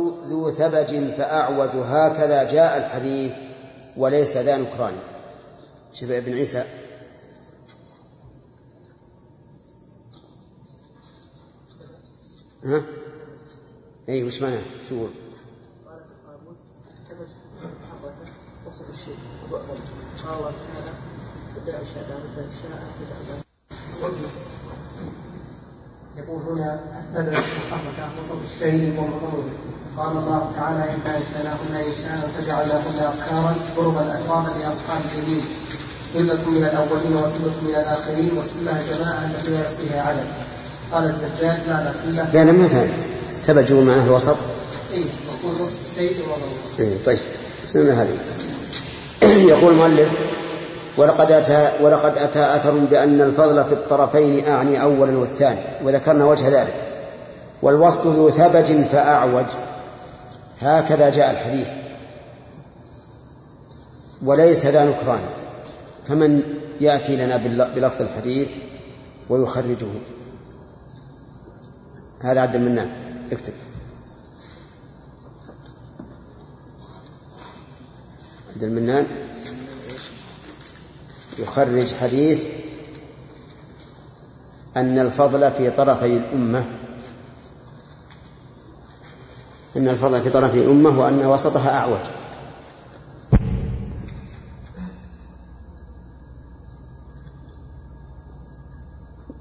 ذو ثبج فأعوج هكذا جاء الحديث وليس ذا نكران شوف ابن عيسى ها؟ اي وش معناه؟ شو وصف قال تعالى بدأ شاء بدأ شاء يقول هنا الثبت والحركة وصف الشيء ومضمره قال الله تعالى إنا أرسلناهن نساء فجعلناهن أبكارا ضربا أترابا لأصحاب اليمين. سلة من الأولين وسلة من الآخرين وسلة جماعة التي لا يصلها عدد. قال الزجاج معنى سلة لا لم يفهم ثبت معناه الوسط إي يقول وسط؟ الشيء ومضمره إيه طيب. الله هذه يقول المؤلف ولقد أتى ولقد أتى أثر بأن الفضل في الطرفين أعني أولا والثاني وذكرنا وجه ذلك. والوسط ذو ثبج فأعوج. هكذا جاء الحديث. وليس ذا نكران. فمن يأتي لنا بلفظ الحديث ويخرجه. هذا عبد المنان. اكتب. عبد المنان. يخرج حديث أن الفضل في طرفي الأمة. أن الفضل في طرفي الأمة وأن وسطها أعوج.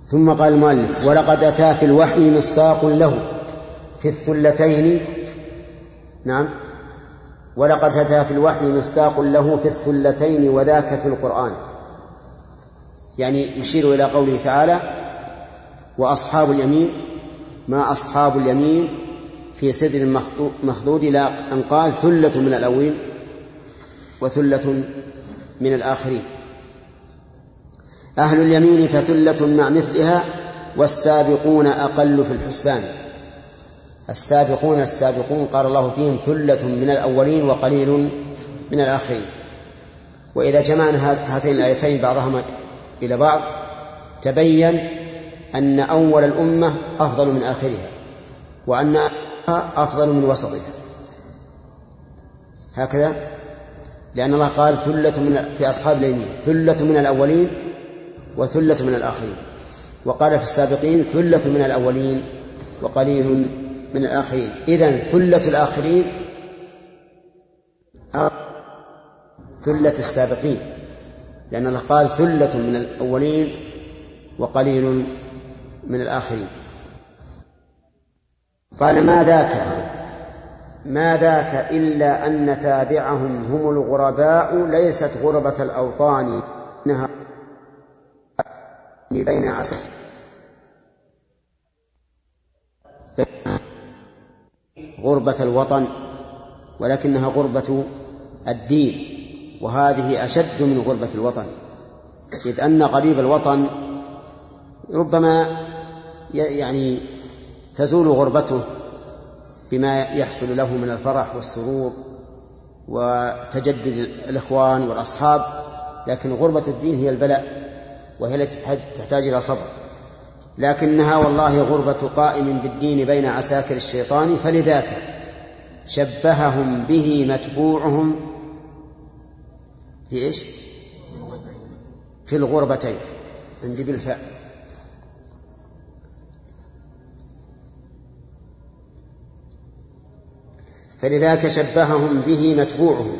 ثم قال المؤلف ولقد أتى في الوحي مصداق له في الثلتين. نعم. ولقد أتى في الوحي مصداق له في الثلتين وذاك في القرآن. يعني يشير إلى قوله تعالى وأصحاب اليمين ما أصحاب اليمين في سدر مخضود إلى أن قال ثلة من الأولين وثلة من الآخرين. أهل اليمين فثلة مع مثلها والسابقون أقل في الحسبان. السابقون السابقون قال الله فيهم ثلة من الأولين وقليل من الآخرين. وإذا جمعنا هاتين الآيتين بعضهما إلى بعض تبين أن أول الأمة أفضل من آخرها وأن أفضل من وسطها. هكذا؟ لأن الله قال ثلة من في أصحاب اليمين ثلة من الأولين وثلة من الآخرين. وقال في السابقين ثلة من الأولين وقليل من الآخرين. إذن ثلة الآخرين ثلة السابقين. لأن الله قال ثلة من الأولين وقليل من الآخرين. قال ما ذاك؟ ما ذاك إلا أن تابعهم هم الغرباء ليست غربة الأوطان. إنها بين عسى غربة الوطن ولكنها غربة الدين. وهذه أشد من غربة الوطن إذ أن غريب الوطن ربما يعني تزول غربته بما يحصل له من الفرح والسرور وتجدد الإخوان والأصحاب لكن غربة الدين هي البلاء وهي التي تحتاج إلى صبر. لكنها والله غربة قائم بالدين بين عساكر الشيطان فلذاك شبههم به متبوعهم في إيش؟ في الغربتين عندي بالفاء. فلذاك شبههم به متبوعهم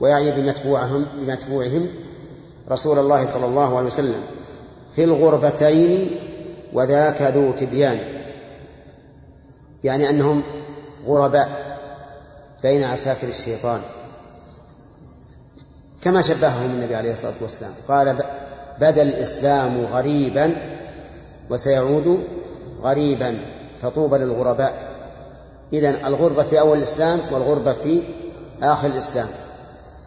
ويعني بمتبوعهم بمتبوعهم رسول الله صلى الله عليه وسلم. في الغربتين وذاك ذو تبيان يعني أنهم غرباء بين عساكر الشيطان. كما شبههم النبي عليه الصلاة والسلام. قال بدا الإسلام غريبا وسيعود غريبا فطوبى للغرباء. إذن الغربة في أول الإسلام والغربة في آخر الإسلام.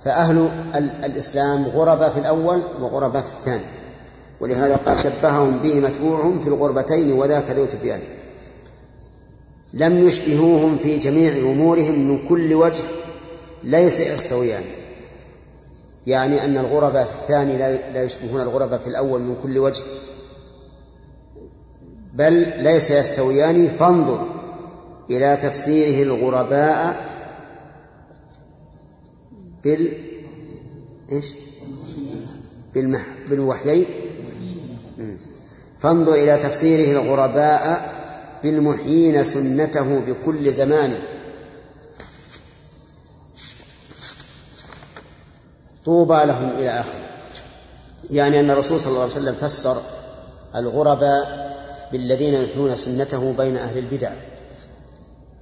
فأهل الإسلام غربة في الأول وغربة في الثاني. ولهذا قال شبههم به متبوعهم في الغربتين وذاك ذو تبيان. لم يشبهوهم في جميع أمورهم من كل وجه ليس يستويان. يعني أن الغرباء في الثاني لا يشبهون الغرباء في الأول من كل وجه بل ليس يستويان. فانظر إلى تفسيره الغرباء بال إيش؟ بالمح... بالوحيين. فانظر إلى تفسيره الغرباء بالمحيين سنته بكل زمان. طوبى لهم إلى آخره. يعني أن الرسول صلى الله عليه وسلم فسر الغرباء بالذين يحيون سنته بين أهل البدع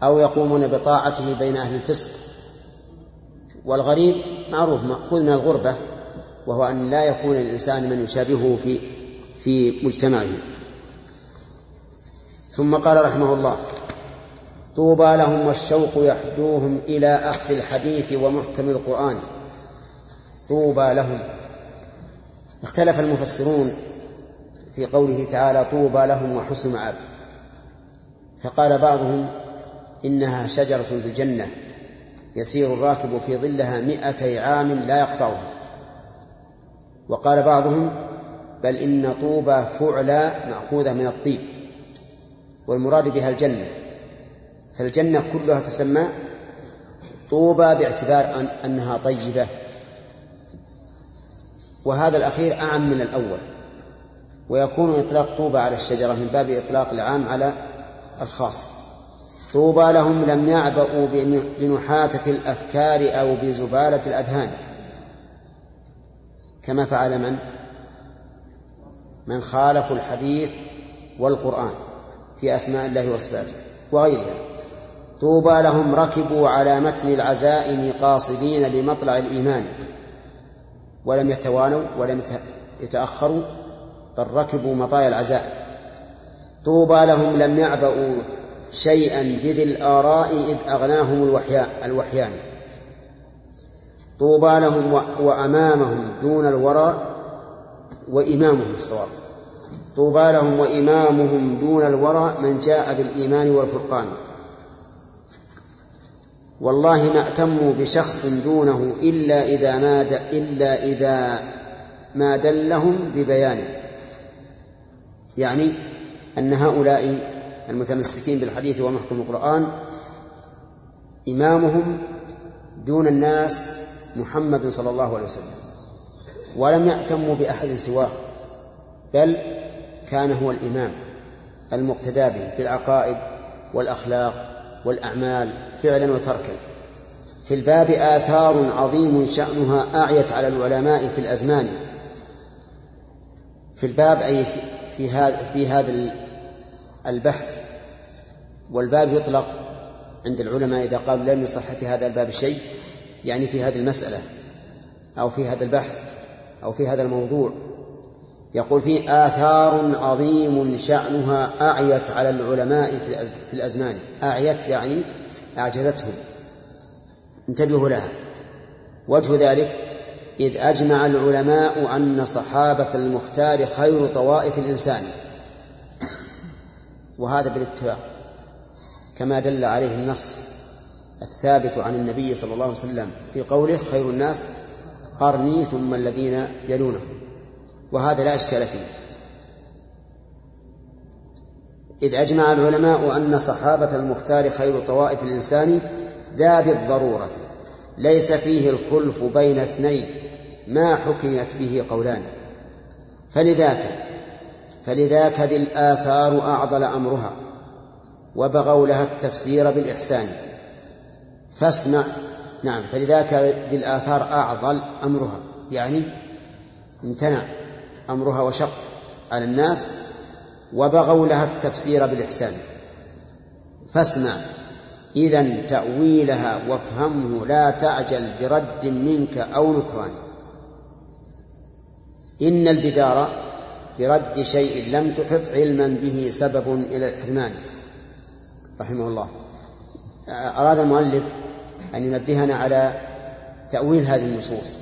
أو يقومون بطاعته بين أهل الفسق. والغريب معروف مأخوذ من الغربة وهو أن لا يكون الإنسان من يشابهه في في مجتمعه. ثم قال رحمه الله طوبى لهم والشوق يحدوهم إلى أخذ الحديث ومحكم القرآن. طوبى لهم. اختلف المفسرون في قوله تعالى طوبى لهم وحسن مآب. فقال بعضهم إنها شجرة في الجنة يسير الراكب في ظلها مئتي عام لا يقطعها. وقال بعضهم بل إن طوبى فعلى مأخوذة من الطيب والمراد بها الجنة. فالجنة كلها تسمى طوبى باعتبار أن أنها طيبة. وهذا الأخير أعم من الأول. ويكون إطلاق طوبى على الشجرة من باب إطلاق العام على الخاص. طوبى لهم لم يعبأوا بنحاتة الأفكار أو بزبالة الأذهان. كما فعل من؟ من خالفوا الحديث والقرآن في أسماء الله وصفاته وغيرها. طوبى لهم ركبوا على متن العزائم قاصدين لمطلع الإيمان. ولم يتوانوا ولم يتأخروا بل ركبوا مطايا العزائم طوبى لهم لم يعبأوا شيئا بذي الآراء إذ أغناهم الوحيان, الوحيان. طوبى لهم وأمامهم دون الورى وإمامهم الصواب. طوبى لهم وإمامهم دون الورى من جاء بالإيمان والفرقان. والله ما أتموا بشخص دونه إلا إذا ما إلا إذا ما دلهم ببيان. يعني أن هؤلاء المتمسكين بالحديث ومحكم القرآن إمامهم دون الناس محمد صلى الله عليه وسلم ولم يأتموا بأحد سواه بل كان هو الإمام المقتدى به في العقائد والأخلاق والأعمال فعلا وتركا. في الباب آثار عظيم شأنها أعيت على العلماء في الأزمان. في الباب أي في هذا في هذا البحث. والباب يطلق عند العلماء إذا قالوا لم يصح في هذا الباب شيء يعني في هذه المسألة أو في هذا البحث أو في هذا الموضوع. يقول فيه آثار عظيم شأنها أعيت على العلماء في الأزمان. أعيت يعني أعجزتهم. انتبهوا لها. وجه ذلك إذ أجمع العلماء أن صحابة المختار خير طوائف الإنسان. وهذا بالاتفاق. كما دل عليه النص الثابت عن النبي صلى الله عليه وسلم في قوله خير الناس قرني ثم الذين يلونه. وهذا لا إشكال فيه. إذ أجمع العلماء أن صحابة المختار خير طوائف الإنسان ذا بالضرورة ليس فيه الخلف بين اثنين ما حكمت به قولان. فلذاك فلذاك ذي الآثار أعضل أمرها وبغوا لها التفسير بالإحسان. فاسمع نعم فلذاك ذي الآثار أعضل أمرها يعني امتنع. أمرها وشق على الناس وبغوا لها التفسير بالإحسان. فاسمع. إذا تأويلها وافهمه لا تعجل برد منك أو نكران. إن البدار برد شيء لم تحط علما به سبب إلى الحرمان رحمه الله. أراد المؤلف أن ينبهنا على تأويل هذه النصوص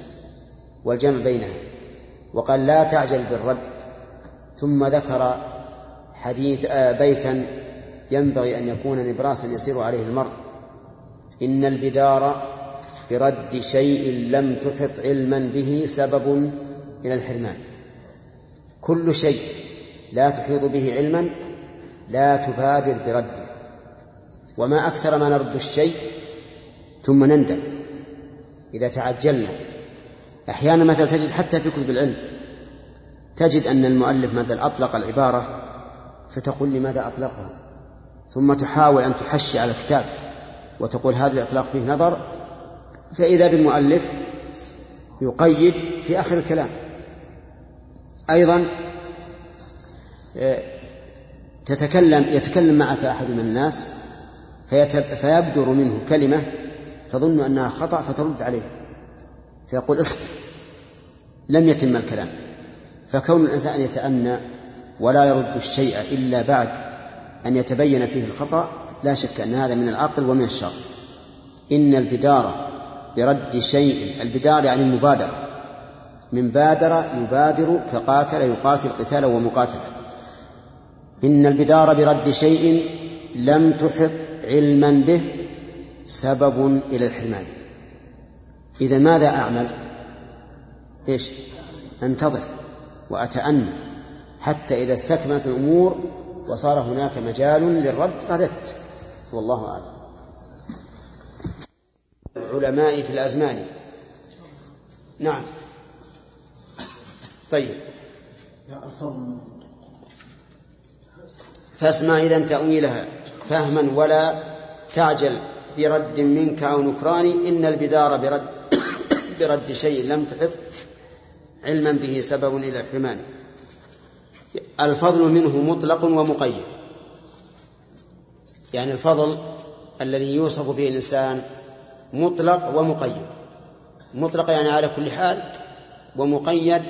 والجمع بينها. وقال لا تعجل بالرد. ثم ذكر حديث آه بيتا ينبغي أن يكون نبراسا يسير عليه المرء. إن البدار برد شيء لم تحط علما به سبب إلى الحرمان. كل شيء لا تحيط به علما لا تبادر برده. وما أكثر ما نرد الشيء ثم نندم. إذا تعجلنا أحيانا مثلا تجد حتى في كتب العلم تجد أن المؤلف مثلا أطلق العبارة فتقول لماذا أطلقها ثم تحاول أن تحشي على الكتاب وتقول هذا الإطلاق فيه نظر فإذا بالمؤلف يقيد في آخر الكلام. أيضا آه، تتكلم يتكلم معك أحد من الناس فيبدر منه كلمة تظن أنها خطأ فترد عليه. فيقول اصبر. لم يتم الكلام. فكون الإنسان يتأنى ولا يرد الشيء إلا بعد أن يتبين فيه الخطأ لا شك أن هذا من العقل ومن الشر. إن البدار برد شيء البدار يعني المبادرة. من بادر يبادر كقاتل يقاتل قتالا ومقاتلة إن البدار برد شيء لم تحط علما به سبب إلى الحرمان. إذا ماذا أعمل؟ إيش؟ أنتظر وأتأنى حتى إذا استكملت الأمور وصار هناك مجال للرد رددت. والله أعلم. العلماء في الأزمان. نعم. طيب. فاسمع إذا تأويلها. فهما ولا تعجل برد منك أو نكران. إن البدار برد. برد شيء لم تحط علما به سبب إلى حرمانه الفضل منه مطلق ومقيد. يعني الفضل الذي يوصف به الإنسان مطلق ومقيد. مطلق يعني على كل حال ومقيد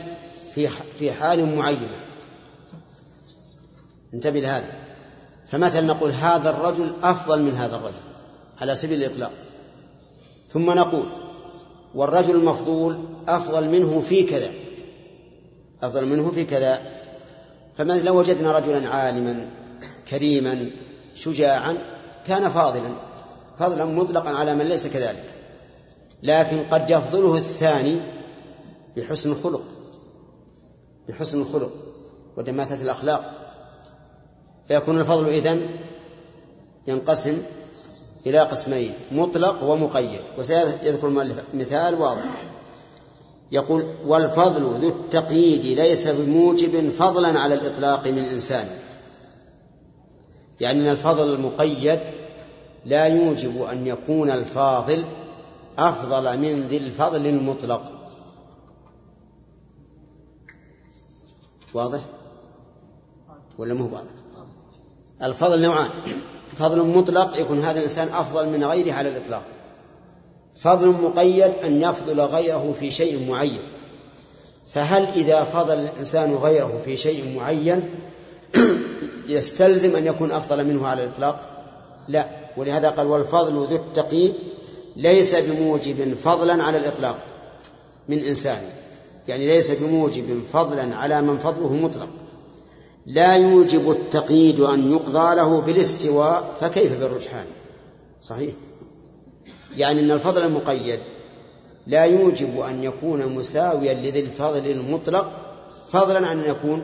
في في حال معينة. انتبه لهذا. فمثلا نقول هذا الرجل أفضل من هذا الرجل على سبيل الإطلاق. ثم نقول والرجل المفضول أفضل منه في كذا أفضل منه في كذا. فمثلا لو وجدنا رجلا عالما كريما شجاعا كان فاضلا فضلا مطلقا على من ليس كذلك. لكن قد يفضله الثاني بحسن الخلق بحسن الخلق ودماثة الأخلاق. فيكون الفضل إذن ينقسم إلى قسمين مطلق ومقيد. وسيذكر المؤلف مثال واضح. يقول والفضل ذو التقييد ليس بموجب فضلا على الإطلاق من إنسان. يعني أن الفضل المقيد لا يوجب أن يكون الفاضل أفضل من ذي الفضل المطلق. واضح؟ ولا مو واضح؟ الفضل نوعان. فضل مطلق يكون هذا الإنسان أفضل من غيره على الإطلاق. فضل مقيد أن يفضل غيره في شيء معين. فهل إذا فضل الإنسان غيره في شيء معين يستلزم أن يكون أفضل منه على الإطلاق؟ لا. ولهذا قال والفضل ذو التقييد ليس بموجب فضلا على الإطلاق من إنسان. يعني ليس بموجب فضلا على من فضله مطلق. لا يوجب التقييد أن يقضى له بالاستواء فكيف بالرجحان؟ صحيح. يعني أن الفضل المقيد لا يوجب أن يكون مساويا لذي الفضل المطلق فضلا عن أن يكون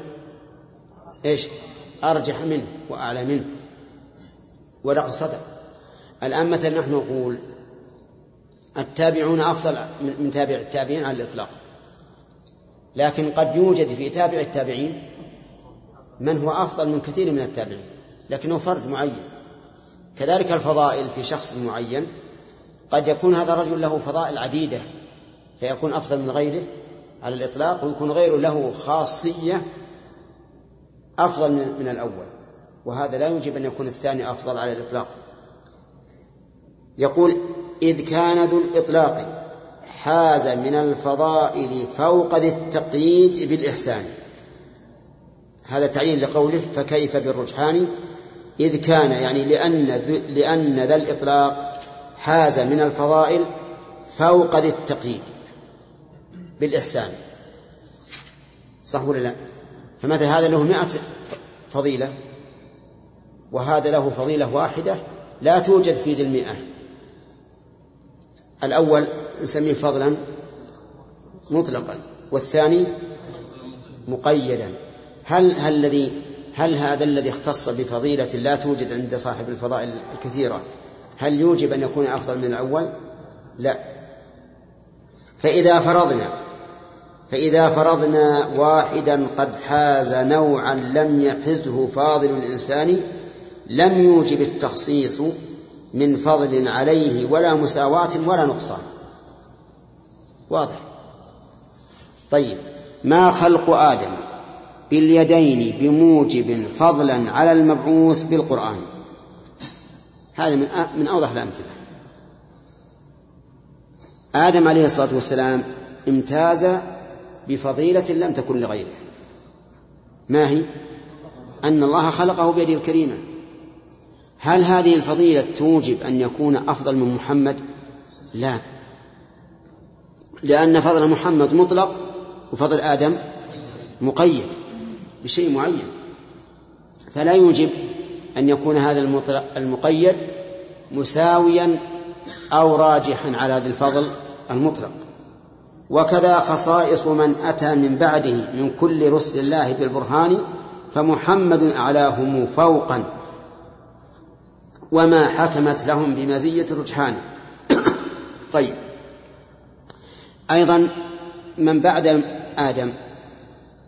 إيش؟ أرجح منه وأعلى منه. ولقد صدق. الآن مثلا نحن نقول التابعون أفضل من تابع التابعين على الإطلاق. لكن قد يوجد في تابع التابعين من هو أفضل من كثير من التابعين لكنه فرد معين. كذلك الفضائل في شخص معين قد يكون هذا الرجل له فضائل عديدة فيكون أفضل من غيره على الإطلاق ويكون غيره له خاصية أفضل من الأول. وهذا لا يجب أن يكون الثاني أفضل على الإطلاق. يقول إذ كان ذو الإطلاق حاز من الفضائل فوق ذي التقييد بالإحسان. هذا تعيين لقوله فكيف بالرجحان إذ كان يعني لأن لأن ذا الإطلاق حاز من الفضائل فوق ذي التقييد بالإحسان. صح ولا لا؟ فمثلا هذا له مئة فضيلة وهذا له فضيلة واحدة لا توجد في ذي المئة. الأول نسميه فضلا مطلقا والثاني مقيدا. هل هل الذي هل هذا الذي اختص بفضيلة لا توجد عند صاحب الفضائل الكثيرة؟ هل يوجب أن يكون أفضل من الأول؟ لا. فإذا فرضنا فإذا فرضنا واحدا قد حاز نوعا لم يحزه فاضل الإنسان لم يوجب التخصيص من فضل عليه ولا مساواة ولا نقصان. واضح. طيب. ما خلق آدم؟ باليدين بموجب فضلا على المبعوث بالقرآن. هذا من من أوضح الأمثلة. آدم عليه الصلاة والسلام امتاز بفضيلة لم تكن لغيره. ما هي؟ أن الله خلقه بيده الكريمة. هل هذه الفضيلة توجب أن يكون أفضل من محمد؟ لا. لأن فضل محمد مطلق وفضل آدم مقيد. بشيء معين. فلا يوجب أن يكون هذا المقيد مساويا أو راجحا على هذا الفضل المطلق. وكذا خصائص من أتى من بعده من كل رسل الله بالبرهان فمحمد أعلاهم فوقا. وما حكمت لهم بمزية الرجحان طيب. أيضا من بعد آدم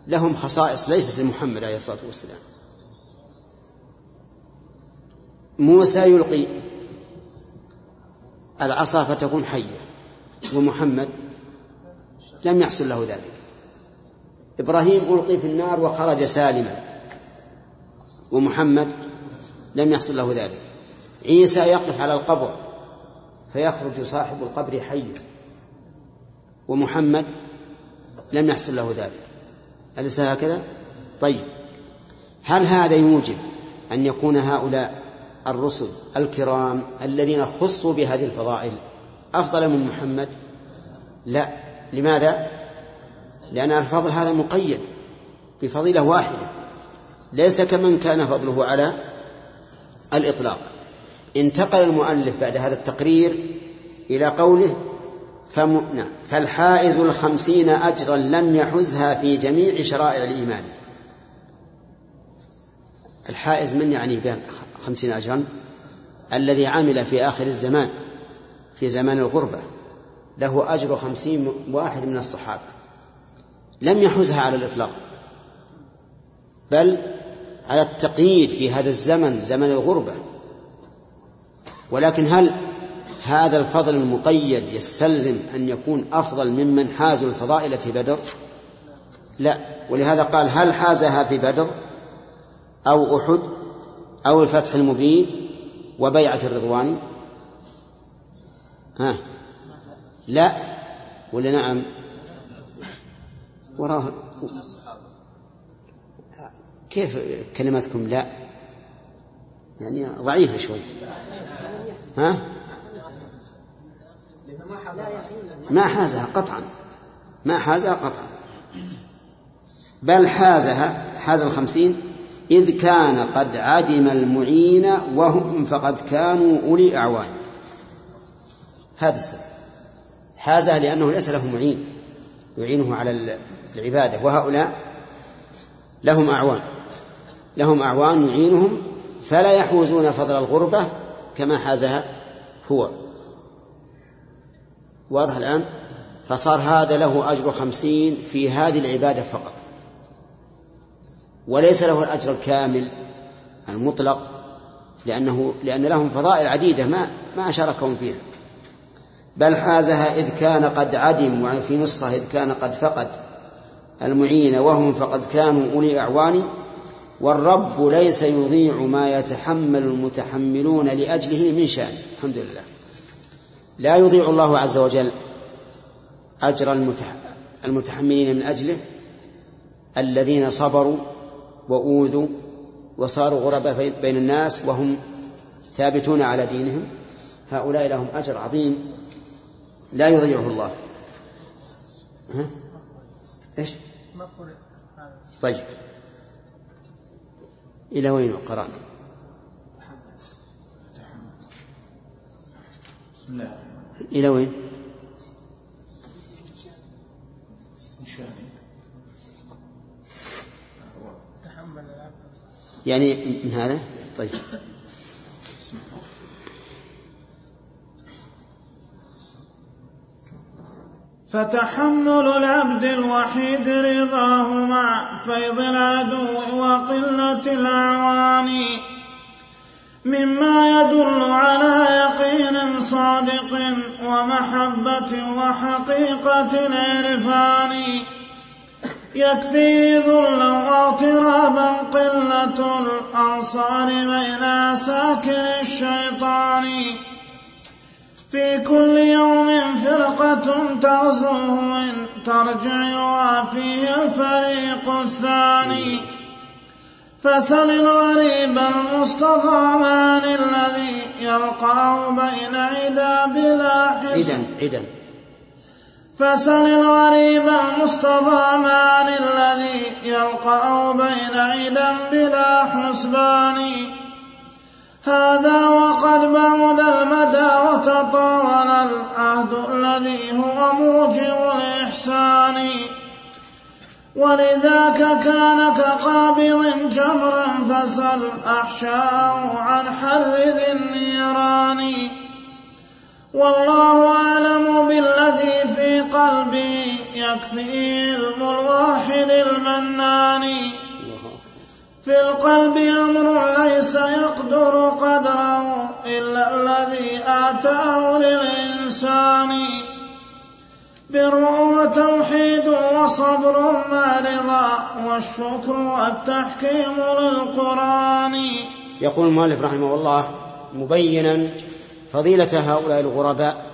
لهم خصائص ليست لمحمد عليه الصلاة والسلام. موسى يلقي العصا فتكون حية ومحمد لم يحصل له ذلك. إبراهيم ألقي في النار وخرج سالما ومحمد لم يحصل له ذلك. عيسى يقف على القبر فيخرج صاحب القبر حيا ومحمد لم يحصل له ذلك. أليس هكذا؟ طيب هل هذا يوجب أن يكون هؤلاء الرسل الكرام الذين خصوا بهذه الفضائل أفضل من محمد؟ لا لماذا؟ لأن الفضل هذا مقيد بفضيلة واحدة ليس كمن كان فضله على الإطلاق انتقل المؤلف بعد هذا التقرير إلى قوله نعم. فالحائز الخمسين أجرا لم يحزها في جميع شرائع الإيمان. الحائز من يعني به خمسين أجرا؟ الذي عمل في آخر الزمان في زمان الغربة. له أجر خمسين واحد من الصحابة. لم يحزها على الإطلاق. بل على التقييد في هذا الزمن زمن الغربة. ولكن هل هذا الفضل المقيد يستلزم أن يكون أفضل ممن حازوا الفضائل في بدر؟ لا. ولهذا قال هل حازها في بدر أو أحد أو الفتح المبين وبيعة الرضوان؟ ها. لا. ولا نعم. وراه كيف كلمتكم لا؟ يعني ضعيفة شوي. ها؟ ما حازها قطعا. ما حازها قطعا. بل حازها حاز الخمسين إذ كان قد عدم المعين وهم فقد كانوا أولي أعوان. هذا السبب. حازها لأنه ليس له معين يعينه على العبادة. وهؤلاء لهم أعوان. لهم أعوان يعينهم فلا يحوزون فضل الغربة كما حازها هو. واضح الآن؟ فصار هذا له أجر خمسين في هذه العبادة فقط. وليس له الأجر الكامل المطلق لأنه لأن لهم فضائل عديدة ما ما شاركهم فيها. بل حازها إذ كان قد عدم وفي نسخة إذ كان قد فقد المعين وهم فقد كانوا أولي أعوان. والرب ليس يضيع ما يتحمل المتحملون لأجله من شأن. الحمد لله. لا يضيع الله عز وجل أجر المتحملين من أجله الذين صبروا وأوذوا وصاروا غرباء بين الناس وهم ثابتون على دينهم هؤلاء لهم أجر عظيم لا يضيعه الله ها؟ إيش؟ طيب إلى وين قرأنا؟ بسم الله إلى وين؟ يعني من هذا؟ طيب. فتحمل العبد الوحيد رضاه مع فيض العدو وقلة الأعوان. مما يدل على يقين صادق ومحبة وحقيقة العرفان يكفي ذلا واغترابا قلة الأنصار بين ساكن الشيطان. في كل يوم فرقة تغزوه إن ترجع وفيه الفريق الثاني. فسل الغريب المستضعف عن الذي يلقاه بين عدا بلا حسن إذن. فسل الغريب المستضعف عن الذي يلقاه بين عدا بلا حسبان هذا وقد بعد المدى وتطاول العهد الذي هو موجب الإحسان. ولذاك كان كقابض جمرا فسل أحشاه عن حر ذي النيران. والله أعلم بالذي في قلبي يكفي علم الواحد المنان. في القلب أمر ليس يقدر قدره إلا الذي آتاه للإنسان. بر وتوحيد وصبر مع رضا والشكر والتحكيم للقرآن. يقول المؤلف رحمه الله مبينا فضيلة هؤلاء الغرباء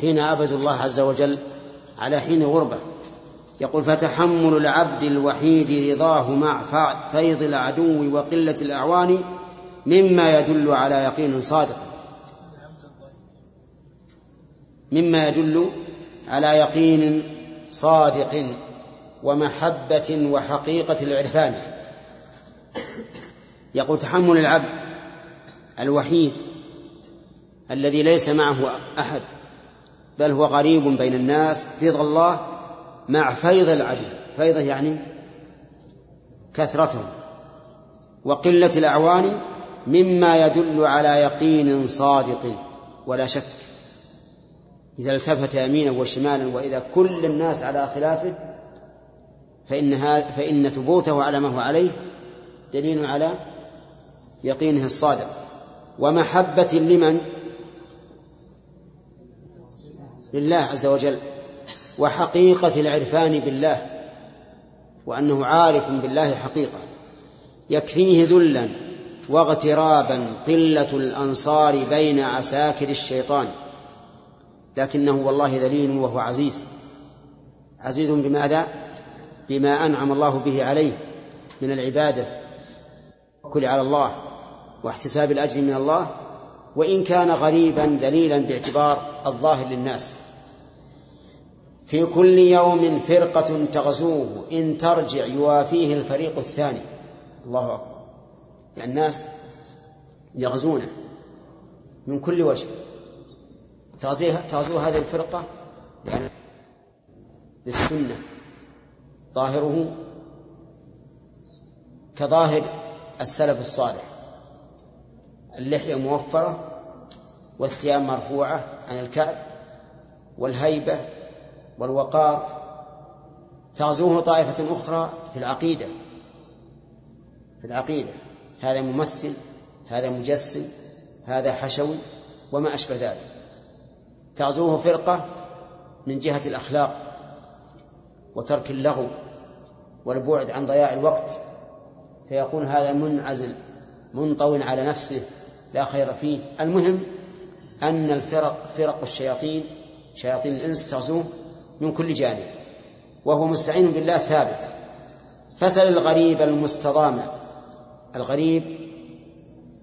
حين عبدوا الله عز وجل على حين غربة. يقول فتحمل العبد الوحيد رضاه مع فيض العدو وقلة الأعوان مما يدل على يقين صادق. مما يدل على يقين صادق ومحبة وحقيقة العرفان. يقول تحمل العبد الوحيد الذي ليس معه أحد بل هو غريب بين الناس رضا الله مع فيض العدو. فيضة يعني كثرته. وقلة الأعوان مما يدل على يقين صادق ولا شك. إذا التفت يمينا وشمالا وإذا كل الناس على خلافه فإن, فإن ثبوته على ما هو عليه دليل على يقينه الصادق. ومحبة لمن؟ لله عز وجل. وحقيقة العرفان بالله. وأنه عارف بالله حقيقة. يكفيه ذلا واغترابا قلة الأنصار بين عساكر الشيطان. لكنه والله ذليل وهو عزيز. عزيز بماذا؟ بما أنعم الله به عليه من العبادة كل على الله واحتساب الأجر من الله وإن كان غريبا ذليلا باعتبار الظاهر للناس. في كل يوم فرقة تغزوه إن ترجع يوافيه الفريق الثاني. الله أكبر. يعني الناس يغزونه من كل وجه. تغزو هذه الفرقة؟ يعني بالسنة. ظاهره كظاهر السلف الصالح. اللحية موفرة والثياب مرفوعة عن الكعب والهيبة والوقار. تغزوه طائفة أخرى في العقيدة. في العقيدة. هذا ممثل هذا مجسم هذا حشوي وما أشبه ذلك. تغزوه فرقة من جهة الأخلاق وترك اللغو والبعد عن ضياع الوقت فيكون هذا منعزل منطوي على نفسه لا خير فيه. المهم أن الفرق فرق الشياطين شياطين الإنس تغزوه من كل جانب وهو مستعين بالله ثابت. فسل الغريب المستضام الغريب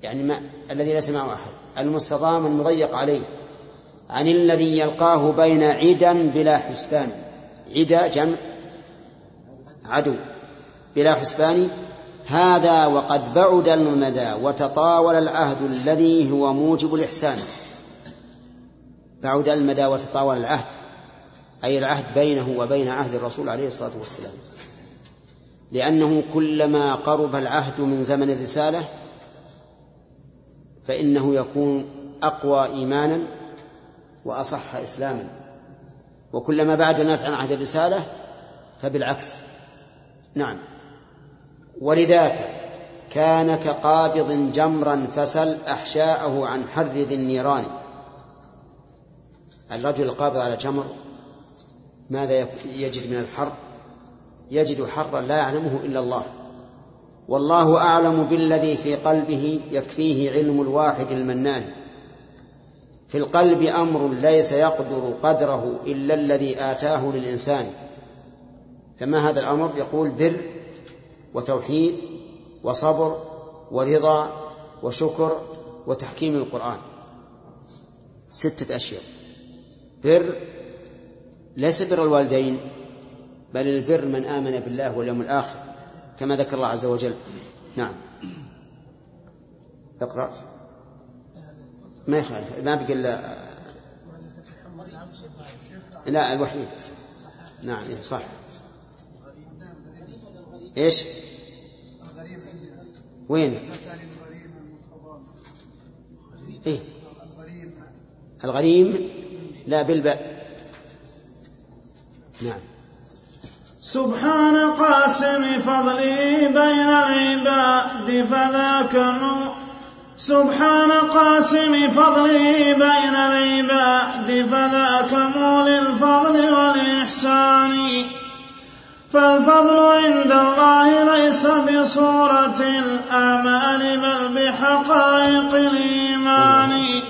يعني ما الذي ليس معه أحد المستضام المضيق عليه. عن الذي يلقاه بين عدا بلا حسبان. عدا جمع عدو بلا حسبان. هذا وقد بعد المدى وتطاول العهد الذي هو موجب الإحسان. بعد المدى وتطاول العهد أي العهد بينه وبين عهد الرسول عليه الصلاة والسلام. لأنه كلما قرب العهد من زمن الرسالة فإنه يكون أقوى إيمانا وأصح إسلاما. وكلما بعد الناس عن عهد الرسالة فبالعكس. نعم. ولذاك كان كقابض جمرا فسل أحشاءه عن حر ذي النيران. الرجل القابض على جمر ماذا يجد من الحر؟ يجد حرا لا يعلمه إلا الله. والله أعلم بالذي في قلبه يكفيه علم الواحد المنان. في القلب أمر ليس يقدر قدره إلا الذي آتاه للإنسان. فما هذا الأمر؟ يقول بر وتوحيد وصبر ورضا وشكر وتحكيم القرآن. ستة أشياء. بر ليس بر الوالدين بل البر من آمن بالله واليوم الآخر كما ذكر الله عز وجل. نعم. اقرأ. ما يخالف ما بقي إلا لا الوحيد نعم إيه، صح إيش؟ وين؟ إيه؟ الغريم لا بالباء نعم سبحان قاسم فضله بين العباد فذاك نور سبحان قاسم فضله بين العباد فذاك مول الفضل والإحسان. فالفضل عند الله ليس بصورة الأعمال بل بحقائق الإيمان.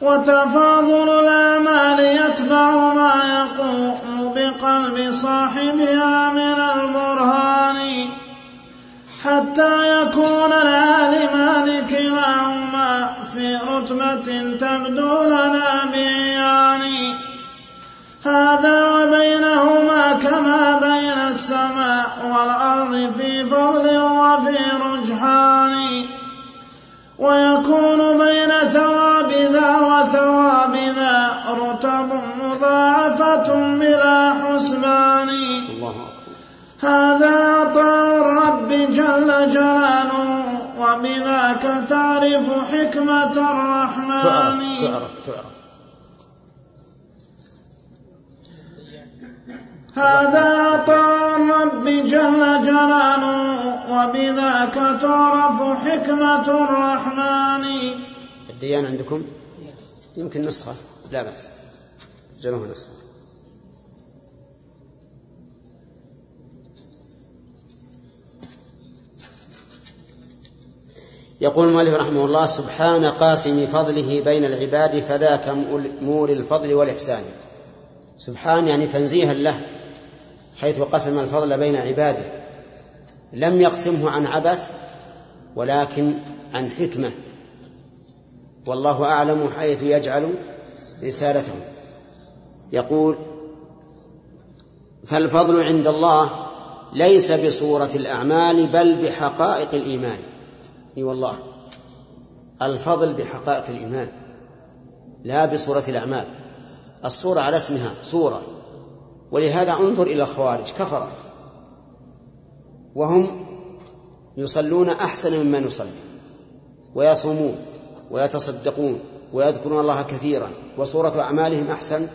وتفاضل الأعمال يتبع ما يقوم بقلب صاحبها من البرهان. حتى يكون العالمان كلاهما في رتبة تبدو لنا بعيان هذا وبينهما كما بين السماء والأرض في فضل وفي رجحان. ويكون بين ثواب ذا وثواب ذا رتب مضاعفة بلا حسبان. الله هذا عطاء الرب جل جلاله وبذاك تعرف حكمة الرحمن. تعرف تعرف, تعرف. هذا عطاء الرب جل جلاله وبذاك تعرف حكمة الرحمن. الديان عندكم؟ يمكن نسخة لا بأس. جمعه نسخة. يقول المؤلف رحمه الله سبحان قاسم فضله بين العباد فذاك مول الفضل والإحسان. سبحان يعني تنزيها له حيث قسم الفضل بين عباده. لم يقسمه عن عبث ولكن عن حكمة. والله أعلم حيث يجعل رسالته. يقول فالفضل عند الله ليس بصورة الأعمال بل بحقائق الإيمان. إي والله. الفضل بحقائق الإيمان لا بصورة الأعمال. الصورة على اسمها صورة. ولهذا انظر إلى الخوارج كفرة وهم يصلون أحسن مما نصلي ويصومون ويتصدقون ويذكرون الله كثيرا. وصورة أعمالهم أحسن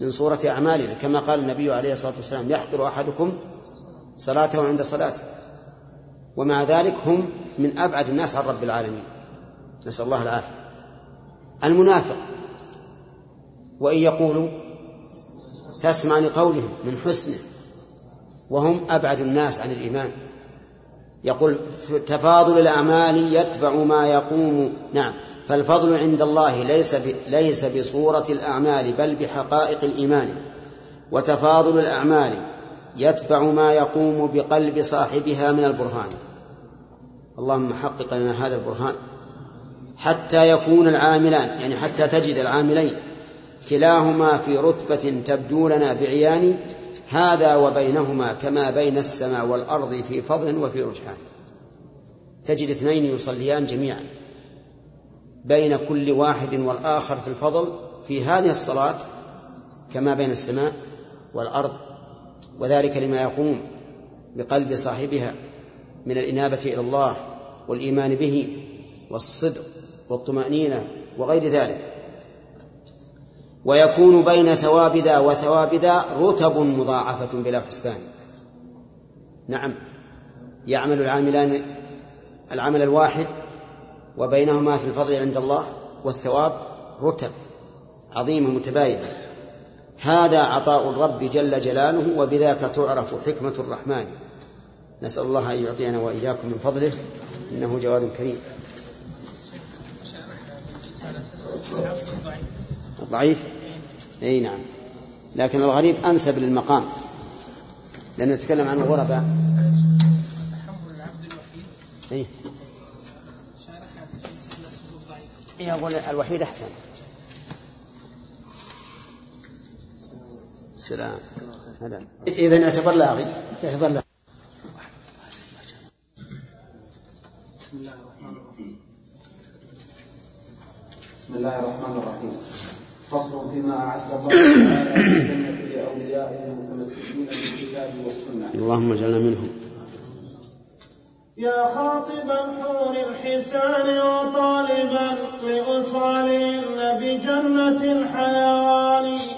من صورة أعمالنا. كما قال النبي عليه الصلاة والسلام يحقر أحدكم صلاته عند صلاته. ومع ذلك هم من أبعد الناس عن رب العالمين. نسأل الله العافية. المنافق. وإن يقولوا تسمع لقولهم من حسنه. وهم أبعد الناس عن الإيمان. يقول تفاضل الأعمال يتبع ما يقوم. نعم. فالفضل عند الله ليس ليس بصورة الأعمال بل بحقائق الإيمان. وتفاضل الأعمال يتبع ما يقوم بقلب صاحبها من البرهان. اللهم حقق لنا هذا البرهان حتى يكون العاملان يعني حتى تجد العاملين كلاهما في رتبة تبدو لنا بعيان هذا وبينهما كما بين السماء والأرض في فضل وفي رجحان. تجد اثنين يصليان جميعا بين كل واحد والآخر في الفضل في هذه الصلاة كما بين السماء والأرض وذلك لما يقوم بقلب صاحبها من الإنابة إلى الله والإيمان به والصدق والطمأنينة وغير ذلك. ويكون بين ثواب ذا وثواب ذا رتب مضاعفة بلا حسبان. نعم يعمل العاملان العمل الواحد وبينهما في الفضل عند الله والثواب رتب عظيمة متباينة هذا عطاء الرب جل جلاله وبذاك تعرف حكمة الرحمن. نسأل الله أن يعطينا وإياكم من فضله إنه جواد كريم. ضعيف؟ إي نعم. لكن الغريب أنسب للمقام. لأن نتكلم عن الغرباء إي. اي أقول الوحيد أحسن. سلام اذا اعتبر لاغي اعتبر لاغي بسم الله الرحمن الرحيم. بسم الله الرحمن الرحيم فصل فيما أعد الله تعالى في الجنة لأوليائه المتمسكين بالكتاب والسنة. اللهم اجعلنا منهم. يا خاطب الحور الحسان وطالبا لأصالهن بجنة الحيوان.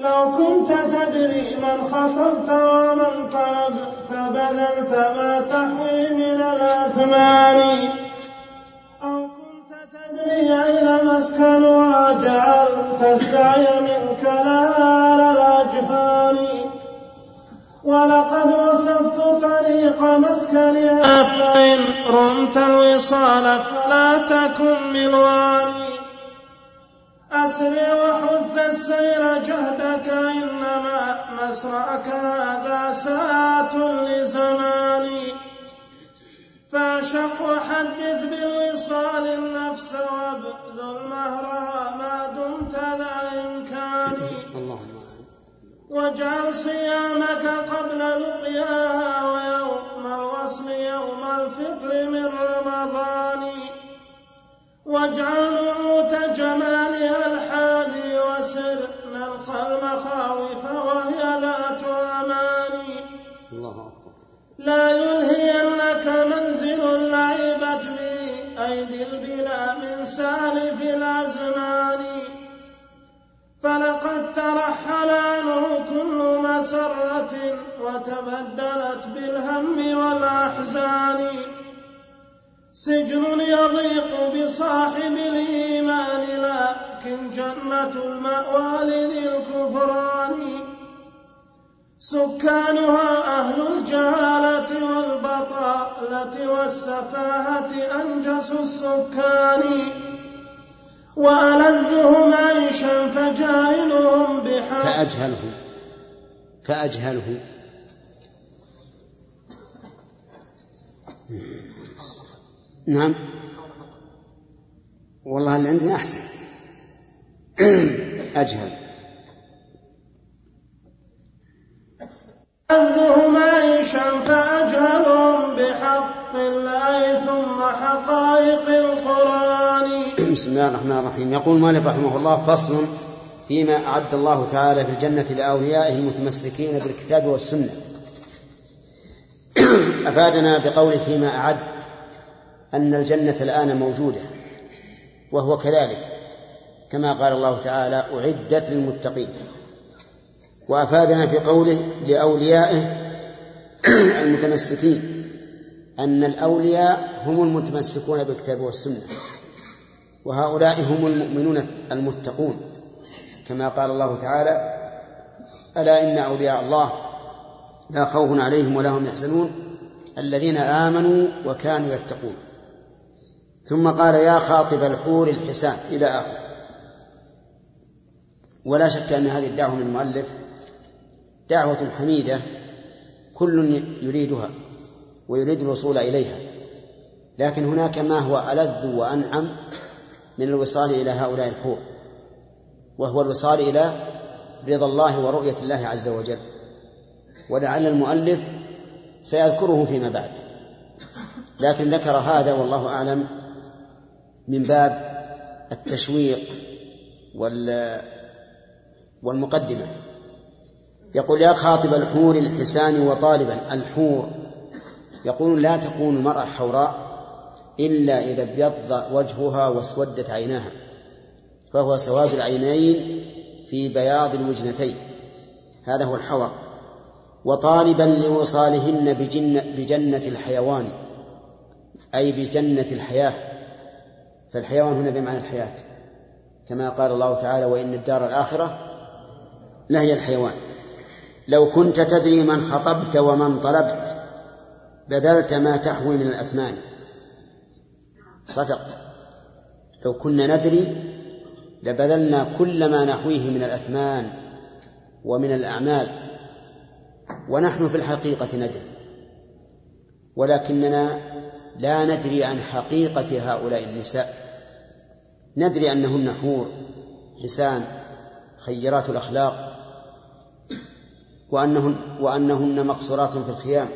لو كنت تدري من خطبت ومن طلبت بذلت ما تحوي من الأثمان. أو كنت تدري أين مسكنها جعلت السعي منك لا الأجفان. ولقد وصفت طريق مسكنها فإن رمت الوصال فلا تكن بالواني أسرع وحث السير جهدك إنما مسرعك هذا ساعة لزماني. فاشق وحدث بالوصال النفس وابذل مهرها ما دمت ذا إمكان اللهم واجعل صيامك قبل لقياها ويوم الوصل يوم الفطر من رمضان. واجعل لا يلهينك منزل لعبت به أيدي البلا من سالف الأزمان. فلقد ترحل عنه كل مسرة وتبدلت بالهم والأحزان. سجن يضيق بصاحب الإيمان لكن جنة المأوى لذي الكفران. سكانها أهل الجهالة والبطالة والسفاهة أنجس السكان وألذهم عيشا فجاهلهم بحق. فأجهله. فأجهله. نعم. والله اللي عندنا أحسن. أجهل. ألذهم عيشا فأجهلهم بحق الله ثم حقائق القرآن. بسم الله الرحمن الرحيم. يقول مالك رحمه الله فصل فيما أعد الله تعالى في الجنة لأوليائه المتمسكين بالكتاب والسنة. أفادنا بقوله فيما أعد أن الجنة الآن موجودة وهو كذلك كما قال الله تعالى أعدت للمتقين. وأفادنا في قوله لأوليائه المتمسكين أن الأولياء هم المتمسكون بالكتاب والسنة وهؤلاء هم المؤمنون المتقون. كما قال الله تعالى ألا إن أولياء الله لا خوف عليهم ولا هم يحزنون الذين آمنوا وكانوا يتقون. ثم قال يا خاطب الحور الحسان إلى آخر. ولا شك أن هذه الدعوة من المؤلف دعوة حميدة كل يريدها ويريد الوصول إليها لكن هناك ما هو ألذ وأنعم من الوصال إلى هؤلاء الحور وهو الوصال إلى رضا الله ورؤية الله عز وجل. ولعل المؤلف سيذكره فيما بعد. لكن ذكر هذا والله أعلم من باب التشويق وال والمقدمة. يقول يا خاطب الحور الحسان وطالبا الحور. يقول لا تكون المرأة حوراء إلا إذا ابيض وجهها واسودت عيناها فهو سواد العينين في بياض الوجنتين. هذا هو الحور. وطالبا لوصالهن بجنة, بجنة الحيوان أي بجنة الحياة. فالحيوان هنا بمعنى الحياة. كما قال الله تعالى وإن الدار الآخرة لهي الحيوان. لو كنت تدري من خطبت ومن طلبت بذلت ما تحوي من الأثمان. صدقت. لو كنا ندري لبذلنا كل ما نحويه من الأثمان ومن الأعمال. ونحن في الحقيقة ندري. ولكننا لا ندري عن حقيقة هؤلاء النساء. ندري أنهن حور حسان خيرات الأخلاق. وأنهن, وأنهن مقصورات في الخيام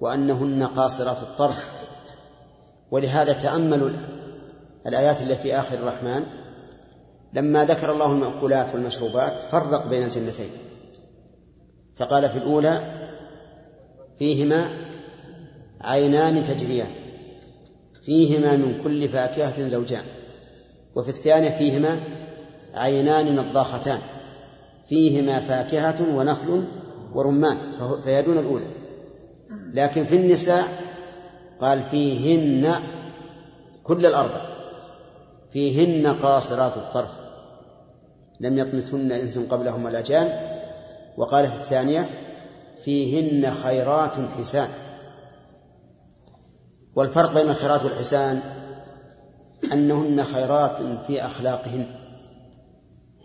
وأنهن قاصرات الطرف. ولهذا تأملوا الآيات التي في آخر الرحمن. لما ذكر الله المأكولات والمشروبات فرق بين الجنتين. فقال في الأولى فيهما عينان تجريان. فيهما من كل فاكهة زوجان. وفي الثانية فيهما عينان نضاختان. فيهما فاكهة ونخل ورمان فهي دون الأولى. لكن في النساء قال فيهن كل الأربع. فيهن قاصرات الطرف. لم يطمثهن إنس قبلهم ولا جان. وقال في الثانية فيهن خيرات حسان والفرق بين الخيرات والحسان أنهن خيرات في أخلاقهن.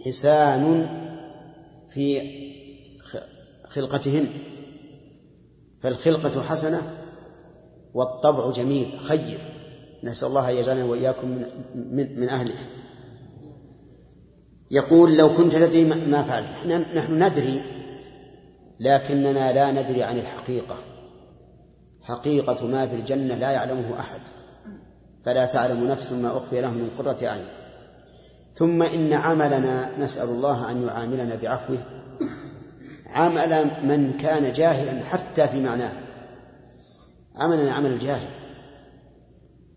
حسان في خلقتهن. فالخلقة حسنة والطبع جميل خير. نسأل الله أن يجعلنا وإياكم من, من, من أهله. يقول لو كنت تدري ما فعلت. نحن ندري لكننا لا ندري عن الحقيقة. حقيقة ما في الجنة لا يعلمه أحد. فلا تعلم نفس ما أخفي لهم من قرة أعين. ثم إن عملنا نسأل الله أن يعاملنا بعفوه. عمل من كان جاهلا حتى في معناه. عملنا عمل الجاهل.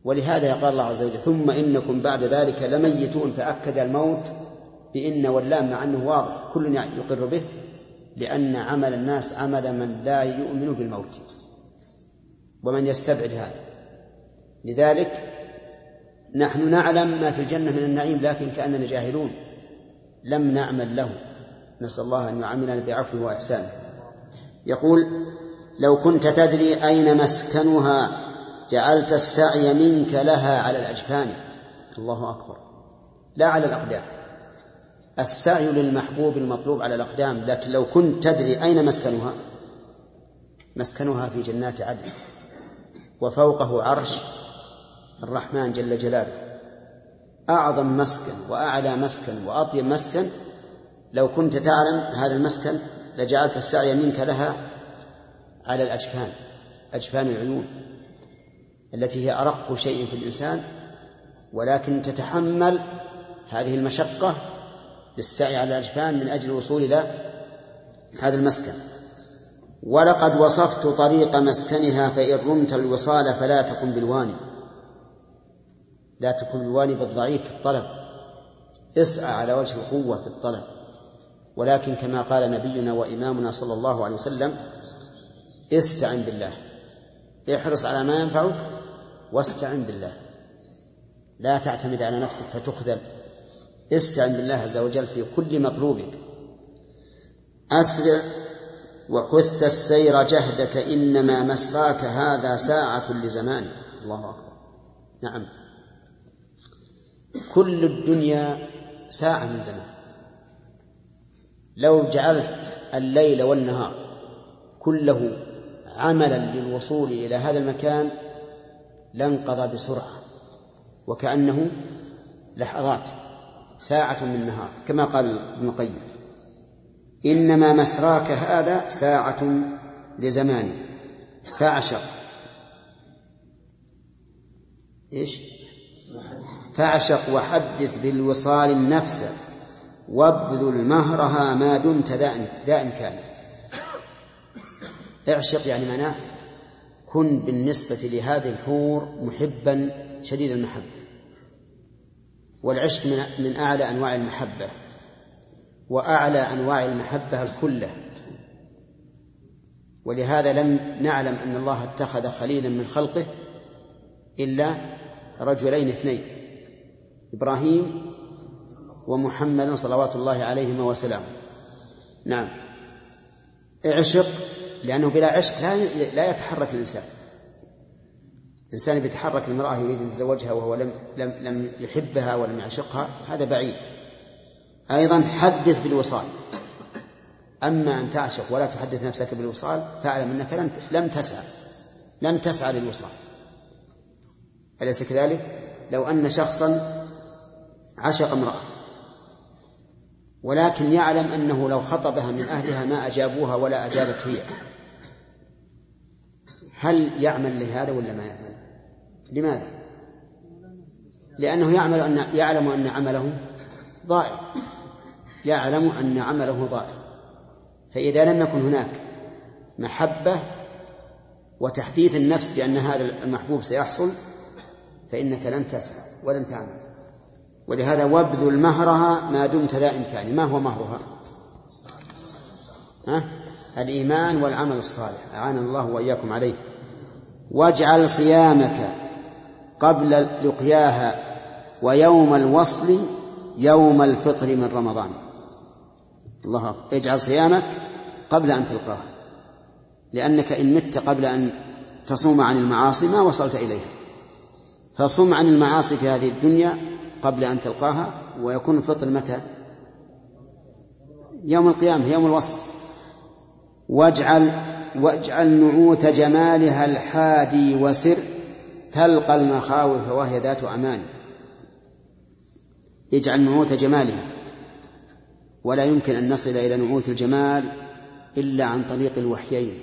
ولهذا قال الله عز وجل ثم إنكم بعد ذلك لميتون فأكد الموت بإن واللام مع أنه واضح. كل يقر به لأن عمل الناس عمل من لا يؤمن بالموت. ومن يستبعد هذا. لذلك نحن نعلم ما في الجنة من النعيم لكن كأننا جاهلون. لم نعمل له. نسأل الله أن يعاملنا بعفوه وإحسانه يقول لو كنت تدري أين مسكنها جعلت السعي منك لها على الأجفان. الله أكبر. لا على الأقدام. السعي للمحبوب المطلوب على الأقدام لكن لو كنت تدري أين مسكنها مسكنها في جنات عدن وفوقه عرش الرحمن جل جلاله. أعظم مسكن وأعلى مسكن وأطيب مسكن. لو كنت تعلم هذا المسكن لجعلت السعي منك لها على الأجفان أجفان العيون التي هي أرق شيء في الإنسان ولكن تتحمل هذه المشقة بالسعي على الأجفان من أجل الوصول إلى هذا المسكن. ولقد وصفت طريق مسكنها فإن رمت الوصال فلا تكن بالواني. لا تكن بالواني بالضعيف في الطلب. اسعى على وجه القوة في الطلب. ولكن كما قال نبينا وإمامنا صلى الله عليه وسلم استعن بالله. احرص على ما ينفعك واستعن بالله. لا تعتمد على نفسك فتخذل. استعن بالله عز وجل في كل مطلوبك. أسرع وحث السير جهدك إنما مسراك هذا ساعة لزمان الله أكبر. نعم. كل الدنيا ساعة من زمان. لو جعلت الليل والنهار كله عملا للوصول إلى هذا المكان لانقضى بسرعة وكأنه لحظات ساعة من النهار كما قال ابن القيم إنما مسراك هذا ساعة لزمان. فاعشق إيش؟ فاعشق وحدث بالوصال النفس وابذل مهرها ما دمت ذا إمكان اعشق يعني معناه كن بالنسبة لهذه الحور محبا شديد المحبة. والعشق من, من أعلى أنواع المحبة وأعلى أنواع المحبة الكلة. ولهذا لم نعلم أن الله اتخذ خليلا من خلقه إلا رجلين اثنين إبراهيم ومحمد صلوات الله عليهما وسلامه. نعم. اعشق لأنه بلا عشق لا لا يتحرك الإنسان. الإنسان بيتحرك المرأة يريد أن يتزوجها وهو لم لم لم يحبها ولم يعشقها هذا بعيد. أيضا حدث بالوصال. أما أن تعشق ولا تحدث نفسك بالوصال فاعلم أنك لن لم تسعى لن تسعى للوصال. أليس كذلك؟ لو أن شخصا عشق امرأة ولكن يعلم أنه لو خطبها من أهلها ما أجابوها ولا أجابت هي. هل يعمل لهذا ولا ما يعمل؟ لماذا؟ لأنه يعمل أن يعلم أن عمله ضائع. يعلم أن عمله ضائع. فإذا لم يكن هناك محبة وتحديث النفس بأن هذا المحبوب سيحصل فإنك لن تسعى ولن تعمل. ولهذا وابذل مهرها ما دمت ذا إمكان ما هو مهرها؟ ها؟ الإيمان والعمل الصالح. أعان الله وإياكم عليه. واجعل صيامك قبل لقياها ويوم الوصل يوم الفطر من رمضان. الله اجعل صيامك قبل أن تلقاها. لأنك إن مت قبل أن تصوم عن المعاصي ما وصلت إليها. فصم عن المعاصي في هذه الدنيا قبل أن تلقاها ويكون الفطر متى؟ يوم القيامة يوم الوصل واجعل واجعل نعوت جمالها الحادي وسر تلقى المخاوف وهي ذات أمان. اجعل نعوت جمالها. ولا يمكن أن نصل إلى نعوت الجمال إلا عن طريق الوحيين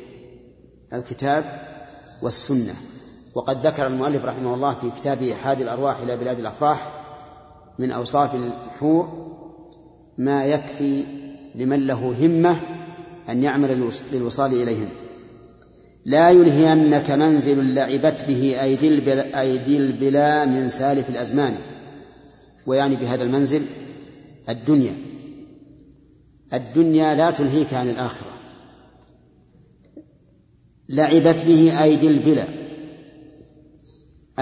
الكتاب والسنة. وقد ذكر المؤلف رحمه الله في كتابه حاد الأرواح إلى بلاد الأفراح من أوصاف الحور ما يكفي لمن له همة أن يعمل للوصال إليهن لا يلهينك منزل لعبت به أيدي البلا, أيدي البلا من سالف الأزمان. ويعني بهذا المنزل الدنيا. الدنيا لا تلهيك عن الآخرة. لعبت به أيدي البلا.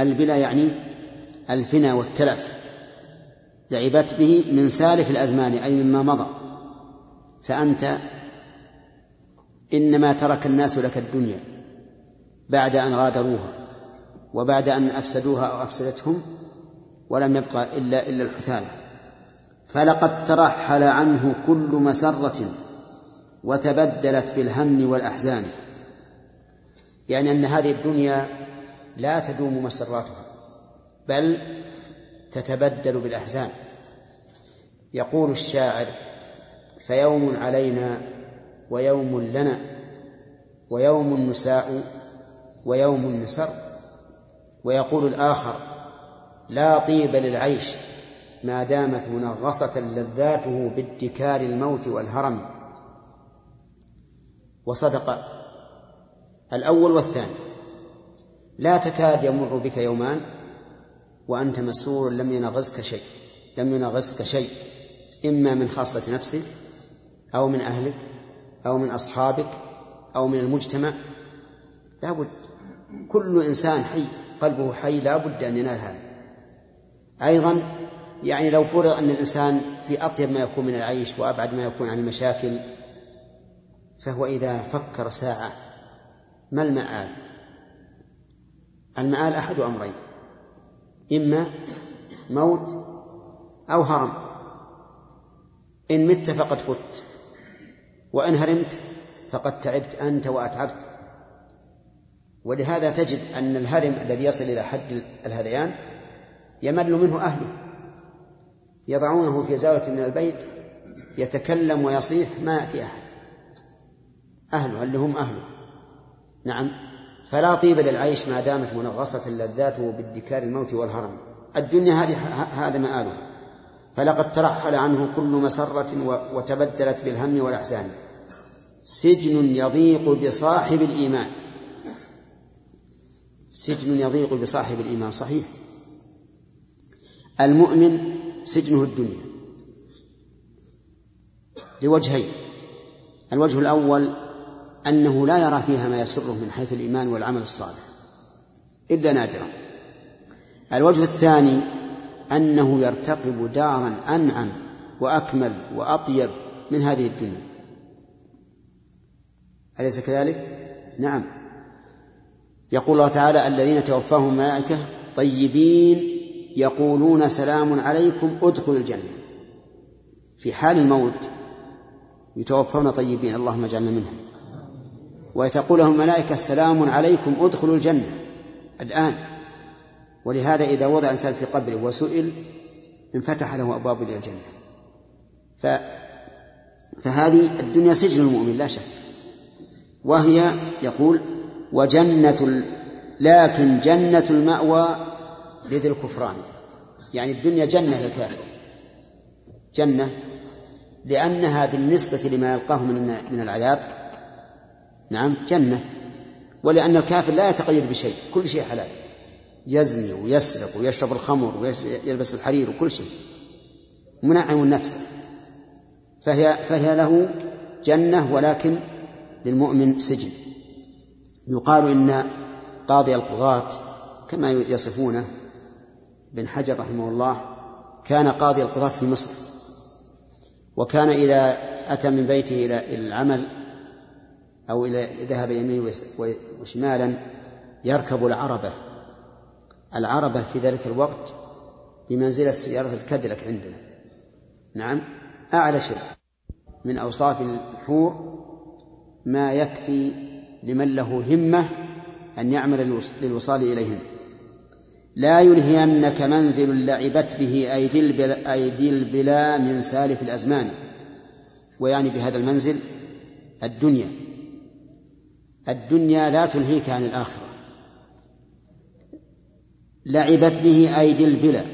البلا يعني الفنا والتلف لعبت به من سالف الأزمان أي مما مضى. فأنت إنما ترك الناس لك الدنيا بعد أن غادروها وبعد أن أفسدوها أو أفسدتهم ولم يبقى إلا إلا الحثالة. فلقد ترحل عنه كل مسرة وتبدلت بالهم والأحزان. يعني أن هذه الدنيا لا تدوم مسراتها بل تتبدل بالأحزان. يقول الشاعر فيوم علينا ويوم لنا ويوم نساء ويوم نسر ويقول الآخر لا طيب للعيش ما دامت منغصة لذاته بادكار الموت والهرم. وصدق الأول والثاني. لا تكاد يمر بك يومان وأنت مسرور لم ينغزك شيء لم ينغزك شيء إما من خاصة نفسك أو من أهلك أو من أصحابك أو من المجتمع. لا بد كل إنسان حي قلبه حي لا بد أن ينال هذا. أيضا يعني لو فرض أن الإنسان في أطيب ما يكون من العيش وأبعد ما يكون عن المشاكل فهو إذا فكر ساعة ما المآل؟ المآل أحد أمرين. إما موت أو هرم. إن مت فقد فت. وإن هرمت فقد تعبت أنت وأتعبت. ولهذا تجد أن الهرم الذي يصل إلى حد الهذيان يمل منه أهله. يضعونه في زاوية من البيت يتكلم ويصيح ما يأتي أحد. أهله اللي هم أهله؟ نعم. فلا طيب للعيش ما دامت منغصة لذاته بادكار الموت والهرم. الدنيا هذه هذا مآلها. فلقد ترحل عنه كل مسرة وتبدلت بالهم والأحزان. سجن يضيق بصاحب الإيمان. سجن يضيق بصاحب الإيمان. صحيح. المؤمن سجنه الدنيا. لوجهين. الوجه الأول أنه لا يرى فيها ما يسره من حيث الإيمان والعمل الصالح إلا نادرا. الوجه الثاني أنه يرتقب دارا أنعم وأكمل وأطيب من هذه الدنيا. أليس كذلك؟ نعم. يقول الله تعالى الذين توفاهم الملائكة طيبين يقولون سلام عليكم ادخلوا الجنة. في حال الموت يتوفون طيبين اللهم اجعلنا منهم. وتقول لهم الملائكة سلام عليكم ادخلوا الجنة الآن. ولهذا إذا وضع الإنسان في قبره وسئل انفتح له أبواب إلى الجنة. ف... فهذه الدنيا سجن المؤمن لا شك. وهي يقول وجنة لكن جنة المأوى لذي الكفران. يعني الدنيا جنة للكافر جنة لأنها بالنسبة لما يلقاه من من العذاب نعم جنة. ولأن الكافر لا يتقيد بشيء كل شيء حلال. يزني ويسرق ويشرب الخمر ويلبس الحرير وكل شيء. منعم النفس. فهي فهي له جنة ولكن للمؤمن سجن. يقال إن قاضي القضاة كما يصفونه بن حجر رحمه الله كان قاضي القضاة في مصر. وكان إذا أتى من بيته إلى العمل أو إلى ذهب يمين وشمالا يركب العربة. العربة في ذلك الوقت بمنزلة سيارة الكادلك عندنا. نعم. أعلى شيء من أوصاف الحور ما يكفي لمن له همة أن يعمل للوصال إليهن لا يلهينك منزل لعبت به أيدي البلا, أيدي البلا من سالف الأزمان. ويعني بهذا المنزل الدنيا. الدنيا لا تلهيك عن الآخرة. لعبت به أيدي البلا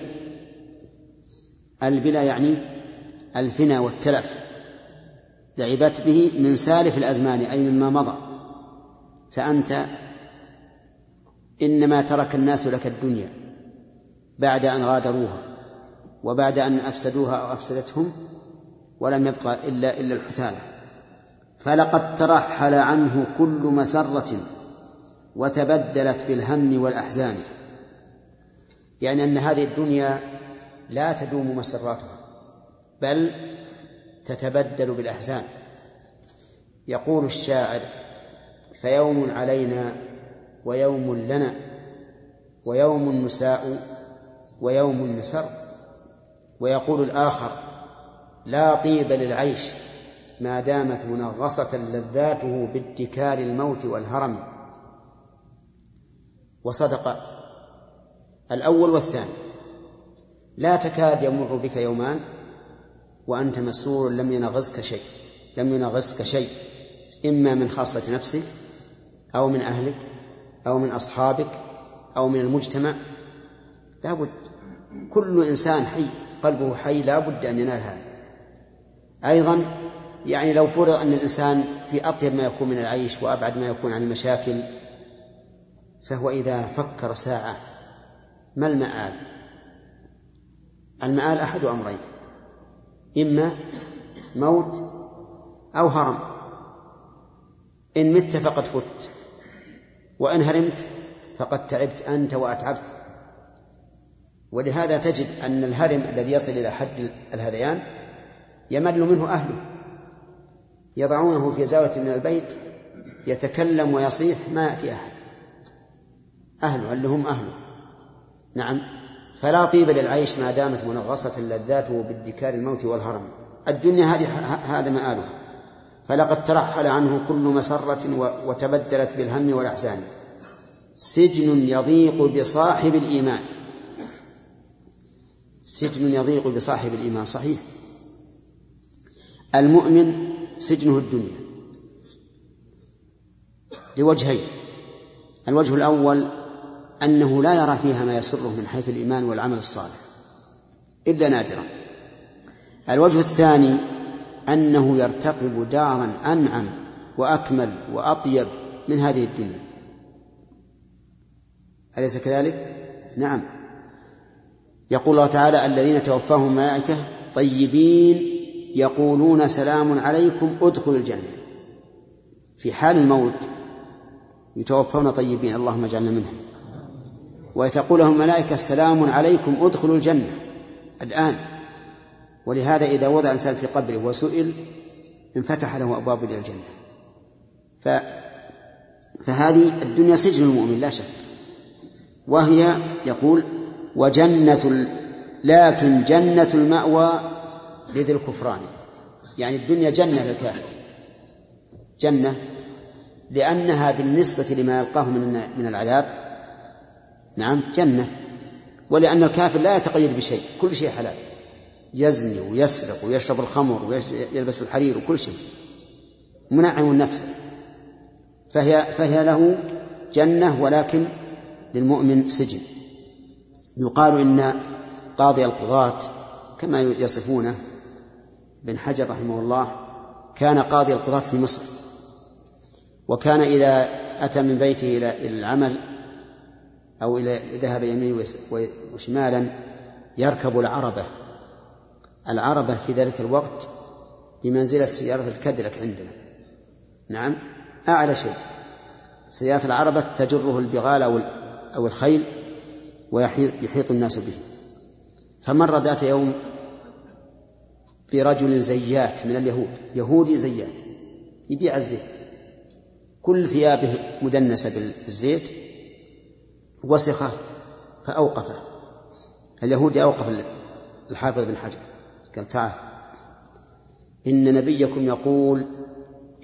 البلا يعني الفنا والتلف. لعبت به من سالف الأزمان أي مما مضى. فأنت إنما ترك الناس لك الدنيا بعد أن غادروها وبعد أن أفسدوها أو أفسدتهم ولم يبقى إلا إلا الحثالة. فلقد ترحل عنه كل مسرة وتبدلت بالهم والأحزان. يعني أن هذه الدنيا لا تدوم مسراتها بل تتبدل بالأحزان. يقول الشاعر فيوم علينا ويوم لنا ويوم نساء ويوم نسر ويقول الآخر لا طيب للعيش ما دامت منغصة لذاته بادكار الموت والهرم. وصدق الأول والثاني. لا تكاد يمر بك يومان وأنت مسرور لم ينغصك شيء لم ينغصك شيء إما من خاصة نفسك أو من أهلك أو من أصحابك أو من المجتمع. لا بد كل إنسان حي قلبه حي لا بد أن ينال هذا. أيضا يعني لو فرض أن الإنسان في أطيب ما يكون من العيش وأبعد ما يكون عن المشاكل فهو إذا فكر ساعة ما المآل؟ المآل أحد أمرين إما موت أو هرم. إن مت فقد فت وإن هرمت فقد تعبت أنت وأتعبت. ولهذا تجد أن الهرم الذي يصل إلى حد الهذيان يمل منه أهله. يضعونه في زاوية من البيت يتكلم ويصيح ما يأتي أحد. أهله اللي هم أهله. نعم. فلا طيب للعيش ما دامت منغصة لذاته بادكار الموت والهرم. الدنيا هذه هذا مآلها. فلقد ترحل عنه كل مسرة وتبدلت بالهم والأحزان. سجن يضيق بصاحب الإيمان. سجن يضيق بصاحب الإيمان صحيح. المؤمن سجنه الدنيا. لوجهين. الوجه الأول أنه لا يرى فيها ما يسره من حيث الإيمان والعمل الصالح إلا نادرا. الوجه الثاني أنه يرتقب دارا أنعم وأكمل وأطيب من هذه الدنيا. أليس كذلك؟ نعم. يقول الله تعالى الذين توفاهم الملائكة طيبين يقولون سلام عليكم ادخلوا الجنة. في حال الموت يتوفون طيبين اللهم اجعلنا منهم. وتقول لهم الملائكة سلام عليكم ادخلوا الجنة. الآن. ولهذا إذا وضع الإنسان في قبره وسئل انفتح له أبواب إلى الجنة. ف... فهذه الدنيا سجن المؤمن لا شك. وهي يقول وجنة لكن جنة المأوى لذي الكفران. يعني الدنيا جنة للكافر. جنة لأنها بالنسبة لما يلقاه من من العذاب. نعم جنة. ولأن الكافر لا يتقيد بشيء كل شيء حلال. يزني ويسرق ويشرب الخمر ويلبس الحرير وكل شيء. منعم النفس. فهي فهي له جنة ولكن للمؤمن سجن. يقال إن قاضي القضاة كما يصفونه بن حجر رحمه الله كان قاضي القضاة في مصر. وكان إذا أتى من بيته إلى العمل أو إلى ذهب يمين وشمالا يركب العربة. العربة في ذلك الوقت بمنزلة سيارة الكدلك عندنا. نعم؟ أعلى شيء. سيارة العربة تجره البغال أو الخيل ويحيط الناس به. فمر ذات يوم برجل زيات من اليهود يهودي زيات يبيع الزيت. كل ثيابه مدنسة بالزيت وسخة فأوقفه. اليهودي أوقف الحافظ بن حجر قال تعال. إن نبيكم يقول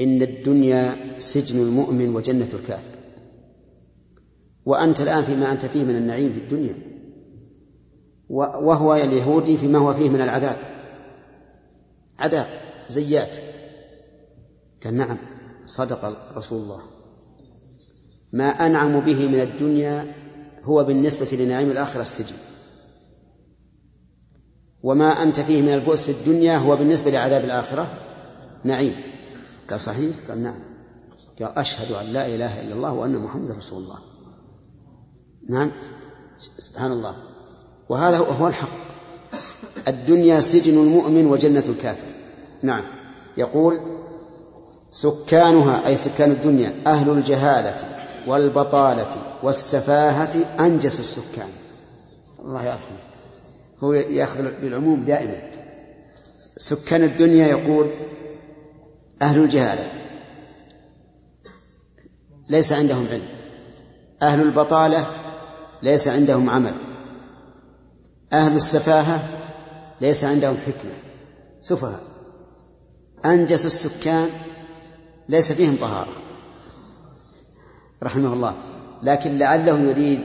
إن الدنيا سجن المؤمن وجنة الكافر. وأنت الآن فيما أنت فيه من النعيم في الدنيا. وهو اليهودي فيما هو فيه من العذاب. عذاب زيات. قال نعم صدق رسول الله. ما أنعم به من الدنيا هو بالنسبة لنعيم الآخرة السجن. وما أنت فيه من البؤس في الدنيا هو بالنسبة لعذاب الآخرة نعيم. قال صحيح؟ قال نعم. قال أشهد أن لا إله إلا الله وأن محمد رسول الله. نعم. سبحان الله. وهذا هو الحق. الدنيا سجن المؤمن وجنة الكافر. نعم. يقول سكانها أي سكان الدنيا أهل الجهالة والبطالة والسفاهة أنجس السكان. الله يرحمه. هو يأخذ بالعموم دائما. سكان الدنيا يقول أهل الجهالة. ليس عندهم علم. أهل البطالة ليس عندهم عمل. أهل السفاهة ليس عندهم حكمة. سفهاء. أنجس السكان ليس فيهم طهارة. رحمه الله. لكن لعله يريد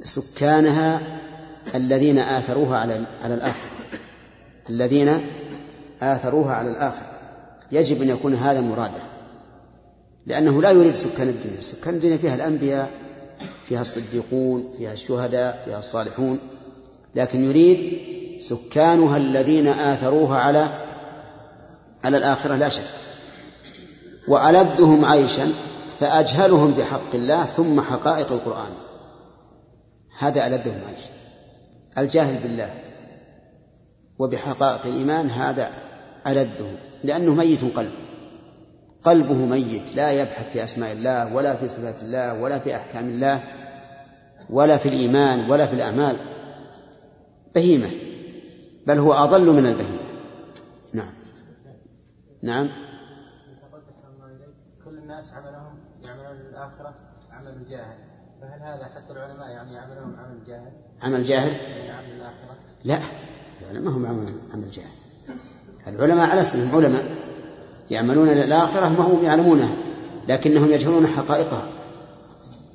سكانها الذين آثروها على على الآخر. الذين آثروها على الآخر. يجب أن يكون هذا مراده. لأنه لا يريد سكان الدنيا. سكان الدنيا فيها الأنبياء فيها الصديقون فيها الشهداء فيها الصالحون. لكن يريد سكانها الذين آثروها على على الآخرة لا شك. وألذهم عيشا فأجهلهم بحق الله ثم حقائق القرآن. هذا ألذهم عيشا. الجاهل بالله وبحقائق الإيمان هذا ألذه لأنه ميت قلبه. قلبه ميت لا يبحث في أسماء الله ولا في صفات الله ولا في أحكام الله ولا في الإيمان ولا في الأعمال. بهيمة بل هو أضل من البهيمة. نعم. كل الناس عملهم يعملون للآخرة عمل الجاهل فهل هذا حتى العلماء يعني عملهم عمل جاهل؟ عمل جاهل؟ يعني عمل الآخرة؟ لا. العلماء هم عمل عمل جاهل. العلماء على اسمهم علماء. يعملون للآخرة ما هم يعلمونها لكنهم يجهلون حقائقها.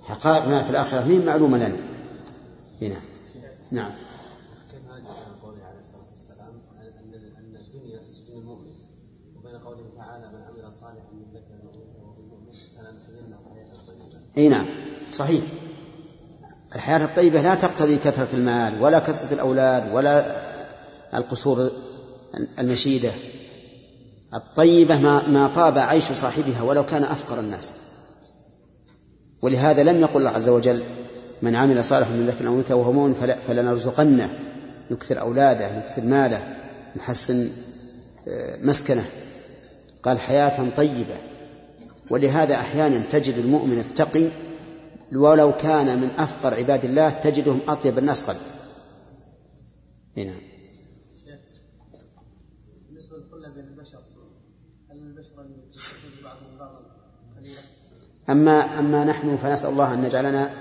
حقائق ما في الآخرة مين معلومة لنا؟ هنا. نعم كيف هذا قوله عليه الصلاه والسلام ان ان الدنيا سجن المؤمن وبين قوله تعالى من عمل صالحا من ذكر أو انثى وهو مؤمن فلنحيينه حياه طيبه. إي نعم. صحيح. الحياة الطيبة لا تقتضي كثرة المال ولا كثرة الأولاد ولا القصور النشيدة الطيبة ما, ما طاب عيش صاحبها ولو كان أفقر الناس. ولهذا لم يقل الله عز وجل من عمل صالحا من ذكر أو أنثى وهو مؤمن فلنرزقنه. يكثر أولاده يكثر ماله يحسن آه، مسكنه. قال حياة طيبة. ولهذا أحيانا تجد المؤمن التقي ولو كان من أفقر عباد الله تجدهم أطيب الناس قلبا نعم. بالنسبة للخلة بين البشر هل البشر بعضهم بعضا؟ قليلا؟ أما أما نحن فنسأل الله أن يجعلنا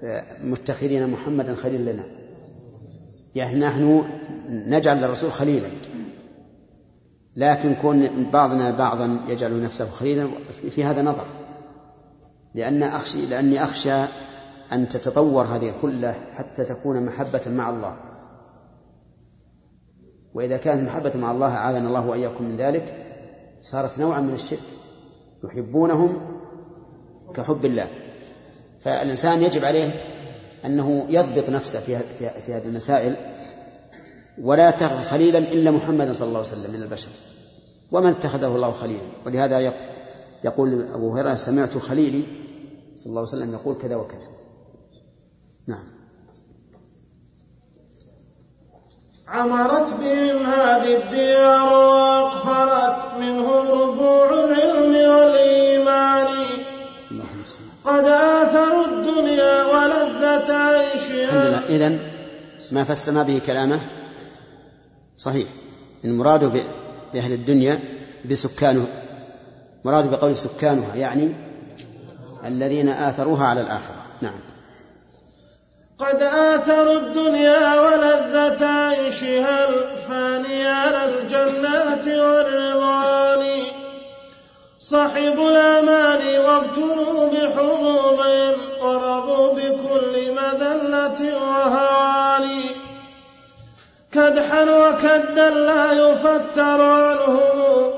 آه، متخذين محمدا خليلا لنا. يعني نحن نجعل للرسول خليلا. لكن كون بعضنا بعضا يجعل نفسه خليلا في هذا نظر. لأن أخشي لأني أخشى أن تتطور هذه الخلة حتى تكون محبة مع الله. وإذا كانت محبة مع الله أعاذنا الله وإياكم من ذلك. صارت نوعا من الشرك. يحبونهم كحب الله. فالإنسان يجب عليه أنه يضبط نفسه في في هذه المسائل. ولا يتخذ خليلا إلا محمدا صلى الله عليه وسلم من البشر. ومن اتخذه الله خليلا. ولهذا يقول أبو هريرة سمعت خليلي صلى الله عليه وسلم يقول كذا وكذا. نعم. عمرت بهم هذه الديار وأقفلت منهم رفوع العلم والإيمان. قد آثروا الدنيا ولذة عيشها إذن ما فسرنا به كلامه صحيح. المراد بأهل الدنيا بسكانه. مراد بقول سكانها يعني الذين آثروها على الآخرة. نعم. قد آثروا الدنيا ولذة عيشها الفاني على الجنات والرضوان. صحبوا الأمان وابتلوا بحظوظ ورضوا بكل مذلة وهوان. كدحا وكدا لا يفتر عنه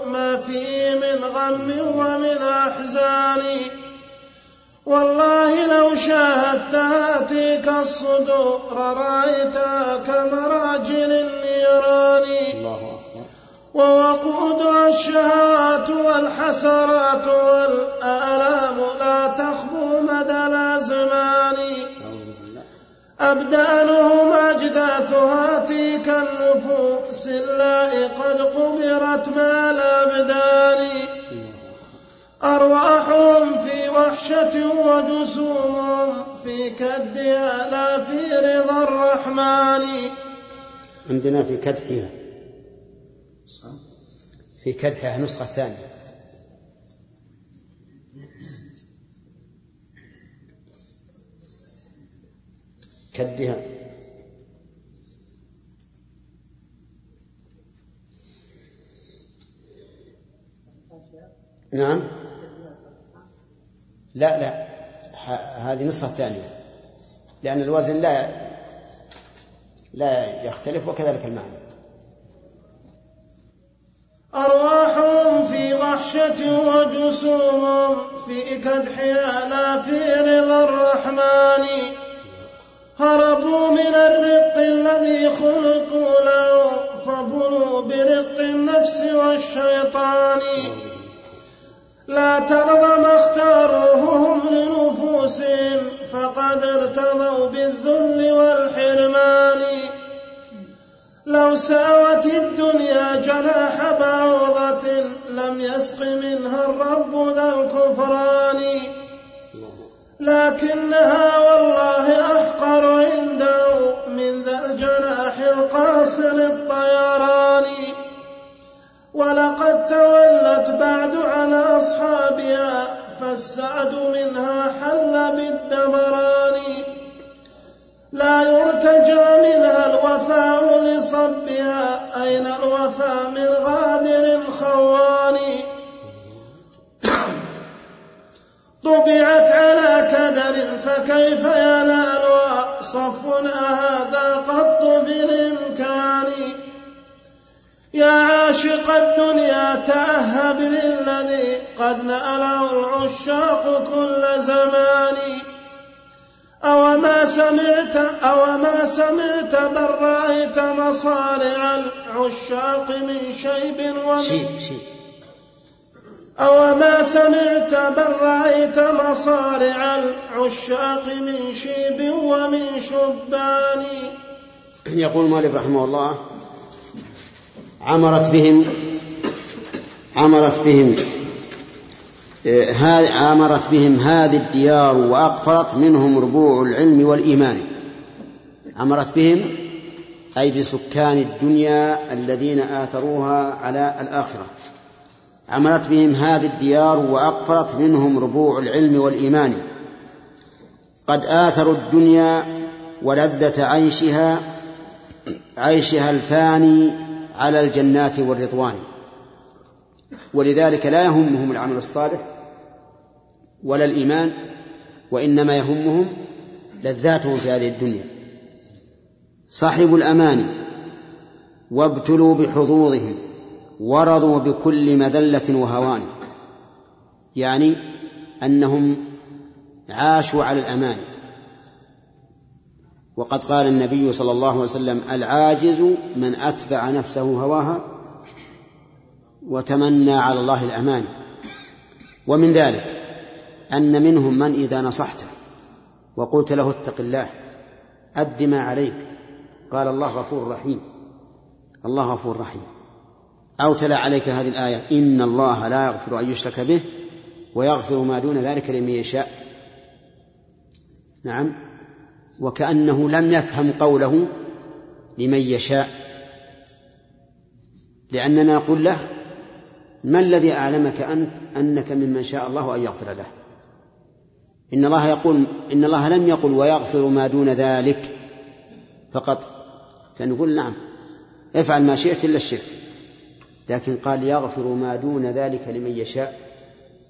ما فيه من غم ومن أحزان. والله لو شاهدت هاتيك الصدور رأيتها كمراجل النيران ووقودها الشهوات والحسرات والآلام لا تخبو مدى الأزمان. أبدانهم أجداثها تلك النفوس الله قد قبرت مع الأبدان أرواحهم في وحشة وجسومهم في كدها لا في رضا الرحمن. عندنا في كدحها. في كدحها نسخة ثانية. كدها نعم. لا لا. هذه نسخة ثانية. لأن الوزن لا لا يختلف وكذلك المعنى. أرواحهم في وحشة وجسومهم في في رضا الرحمن. هربوا من الرق الذي خلقوا له فبلوا برق النفس والشيطان. لا ترضى ما اختاروه هم لنفوسهم فقد ارتضوا بالذل والحرمان. لو ساوت الدنيا جناح بعوضة لم يسق منها الرب ذا الكفران. لكنها والله أحقر عنده من ذا الجناح القاصر الطيران ولقد تولت بعد على أصحابها فالسعد منها حل بالدمران. لا يرتجى منها الوفاء لصبها أين الوفاء من غادر خوان؟ طبعت على كدر فكيف ينالها صف أهذا قط بالإمكان؟ يا عاشق الدنيا تأهب للذي قد نأله العشاق كل زمان. أو ما سمعت أو ما سمعت بل رأيت مصارع العشاق من شيب ومن شيء شيء أو ما سمعت بل رأيت مصارع العشاق من شيب ومن شبان. يقول المؤلف رحمه الله عمرت بهم عمرت بهم آه، عمرت بهم هذه الديار وأقفرت منهم ربوع العلم والإيمان. عمرت بهم أي بسكان الدنيا الذين آثروها على الآخرة. عمرت بهم هذه الديار وأقفرت منهم ربوع العلم والإيمان. قد آثروا الدنيا ولذة عيشها عيشها الفاني على الجنات والرضوان. ولذلك لا يهمهم العمل الصالح ولا الإيمان وإنما يهمهم لذاتهم في هذه الدنيا. صحبوا الأمان وابتلوا بحظوظهم. ورضوا بكل مذلة وهوان. يعني أنهم عاشوا على الأمان. وقد قال النبي صلى الله عليه وسلم العاجز من أتبع نفسه هواها وتمنى على الله الأمان. ومن ذلك أن منهم من إذا نصحته وقلت له اتق الله أد ما عليك قال الله غفور رحيم الله غفور رحيم. أو تلا عليك هذه الآية إن الله لا يغفر أن يشرك به ويغفر ما دون ذلك لمن يشاء. نعم. وكأنه لم يفهم قوله لمن يشاء. لأننا نقول له ما الذي أعلمك أنت أنك ممن شاء الله أن يغفر له؟ إن الله يقول إن الله لم يقل ويغفر ما دون ذلك فقط. فنقول نعم افعل ما شئت إلا الشرك. لكن قال يغفر ما دون ذلك لمن يشاء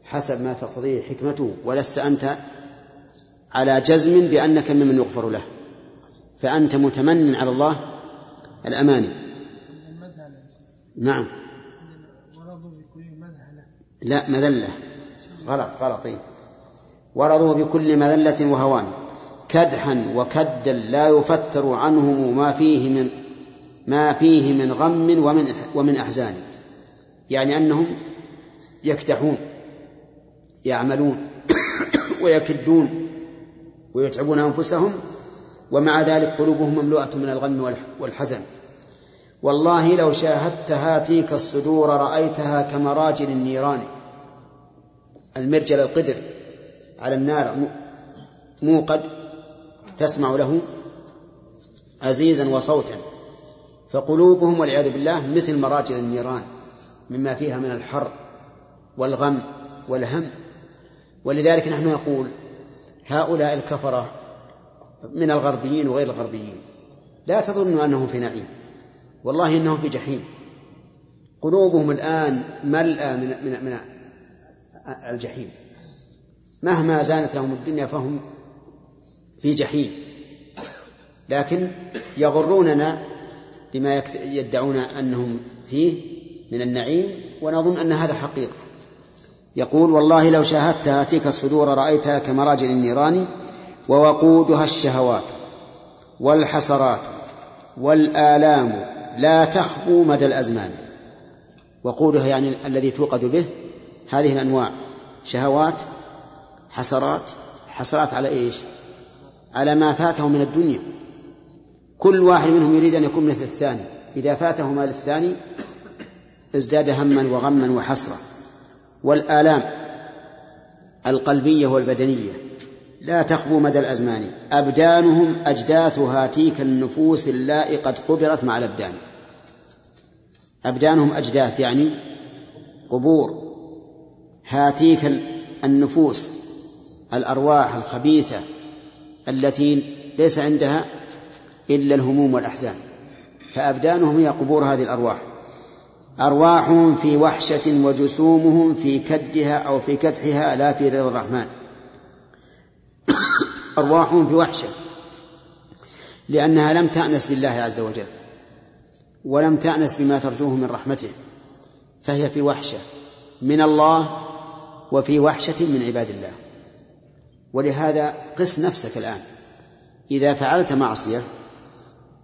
حسب ما تقتضيه حكمته ولست أنت على جزم بأنك ممن يغفر له فأنت متمن على الله الأماني. نعم. لا مذلة. غلط غلط إيه. ورضوا بكل مذلة وهوان. كدحا وكدا لا يفتر عنهم ما فيه من ما فيه من غم ومن ومن أحزان. يعني أنهم يكدحون يعملون ويكدون ويتعبون أنفسهم ومع ذلك قلوبهم مملوءة من الغم والحزن. والله لو شاهدت هاتيك الصدور رأيتها كمراجل النيران. المرجل القدر على النار موقد تسمع له عزيزا وصوتا. فقلوبهم والعياذ بالله مثل مراجل النيران مما فيها من الحر والغم والهم. ولذلك نحن نقول هؤلاء الكفرة من الغربيين وغير الغربيين لا تظنوا أنهم في نعيم. والله إنهم في جحيم. قلوبهم الآن ملأى من من من الجحيم. مهما زانت لهم الدنيا فهم في جحيم. لكن يغروننا بما يدعون أنهم فيه من النعيم ونظن أن هذا حقيقة. يقول والله لو شاهدت هاتيك الصدور رأيتها كمراجل النيران ووقودها الشهوات والحسرات والآلام لا تخبو مدى الأزمان. وقودها يعني الذي توقد به هذه الأنواع شهوات حسرات حسرات على إيش؟ على ما فاته من الدنيا. كل واحد منهم يريد أن يكون مثل الثاني. إذا فاته ما للثاني ازداد هما وغما وحسرة. والآلام القلبية والبدنية. لا تخبو مدى الأزمان. أبدانهم أجداث هاتيك النفوس اللائي قد قبرت مع الأبدان. أبدانهم أجداث يعني قبور. هاتيك النفوس الأرواح الخبيثة التي ليس عندها إلا الهموم والأحزان فأبدانهم هي قبور هذه الأرواح. أرواحهم في وحشة وجسومهم في كدها أو في كدحها لا في رضا الرحمن. أرواحهم في وحشة لأنها لم تأنس بالله عز وجل ولم تأنس بما ترجوه من رحمته فهي في وحشة من الله وفي وحشة من عباد الله. ولهذا قس نفسك الآن. إذا فعلت معصية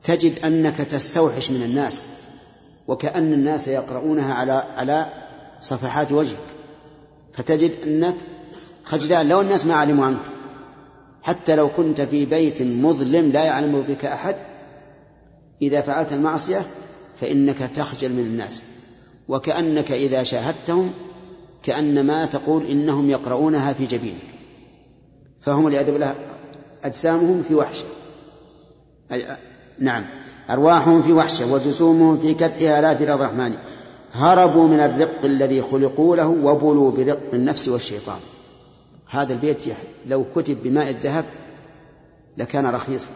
تجد أنك تستوحش من الناس وكأن الناس يقرؤونها على على صفحات وجهك. فتجد أنك خجلان لو الناس ما علموا عنك. حتى لو كنت في بيت مظلم لا يعلم بك أحد إذا فعلت المعصية فإنك تخجل من الناس. وكأنك إذا شاهدتهم كأنما تقول إنهم يقرؤونها في جبينك. فهم لأدب الله أجسامهم في وحشة. نعم. أرواحهم في وحشة وجسومهم في كدحها لا في الرحمن. هربوا من الرق الذي خلقوا له وبلوا برق النفس والشيطان. هذا البيت لو كتب بماء الذهب لكان رخيصا.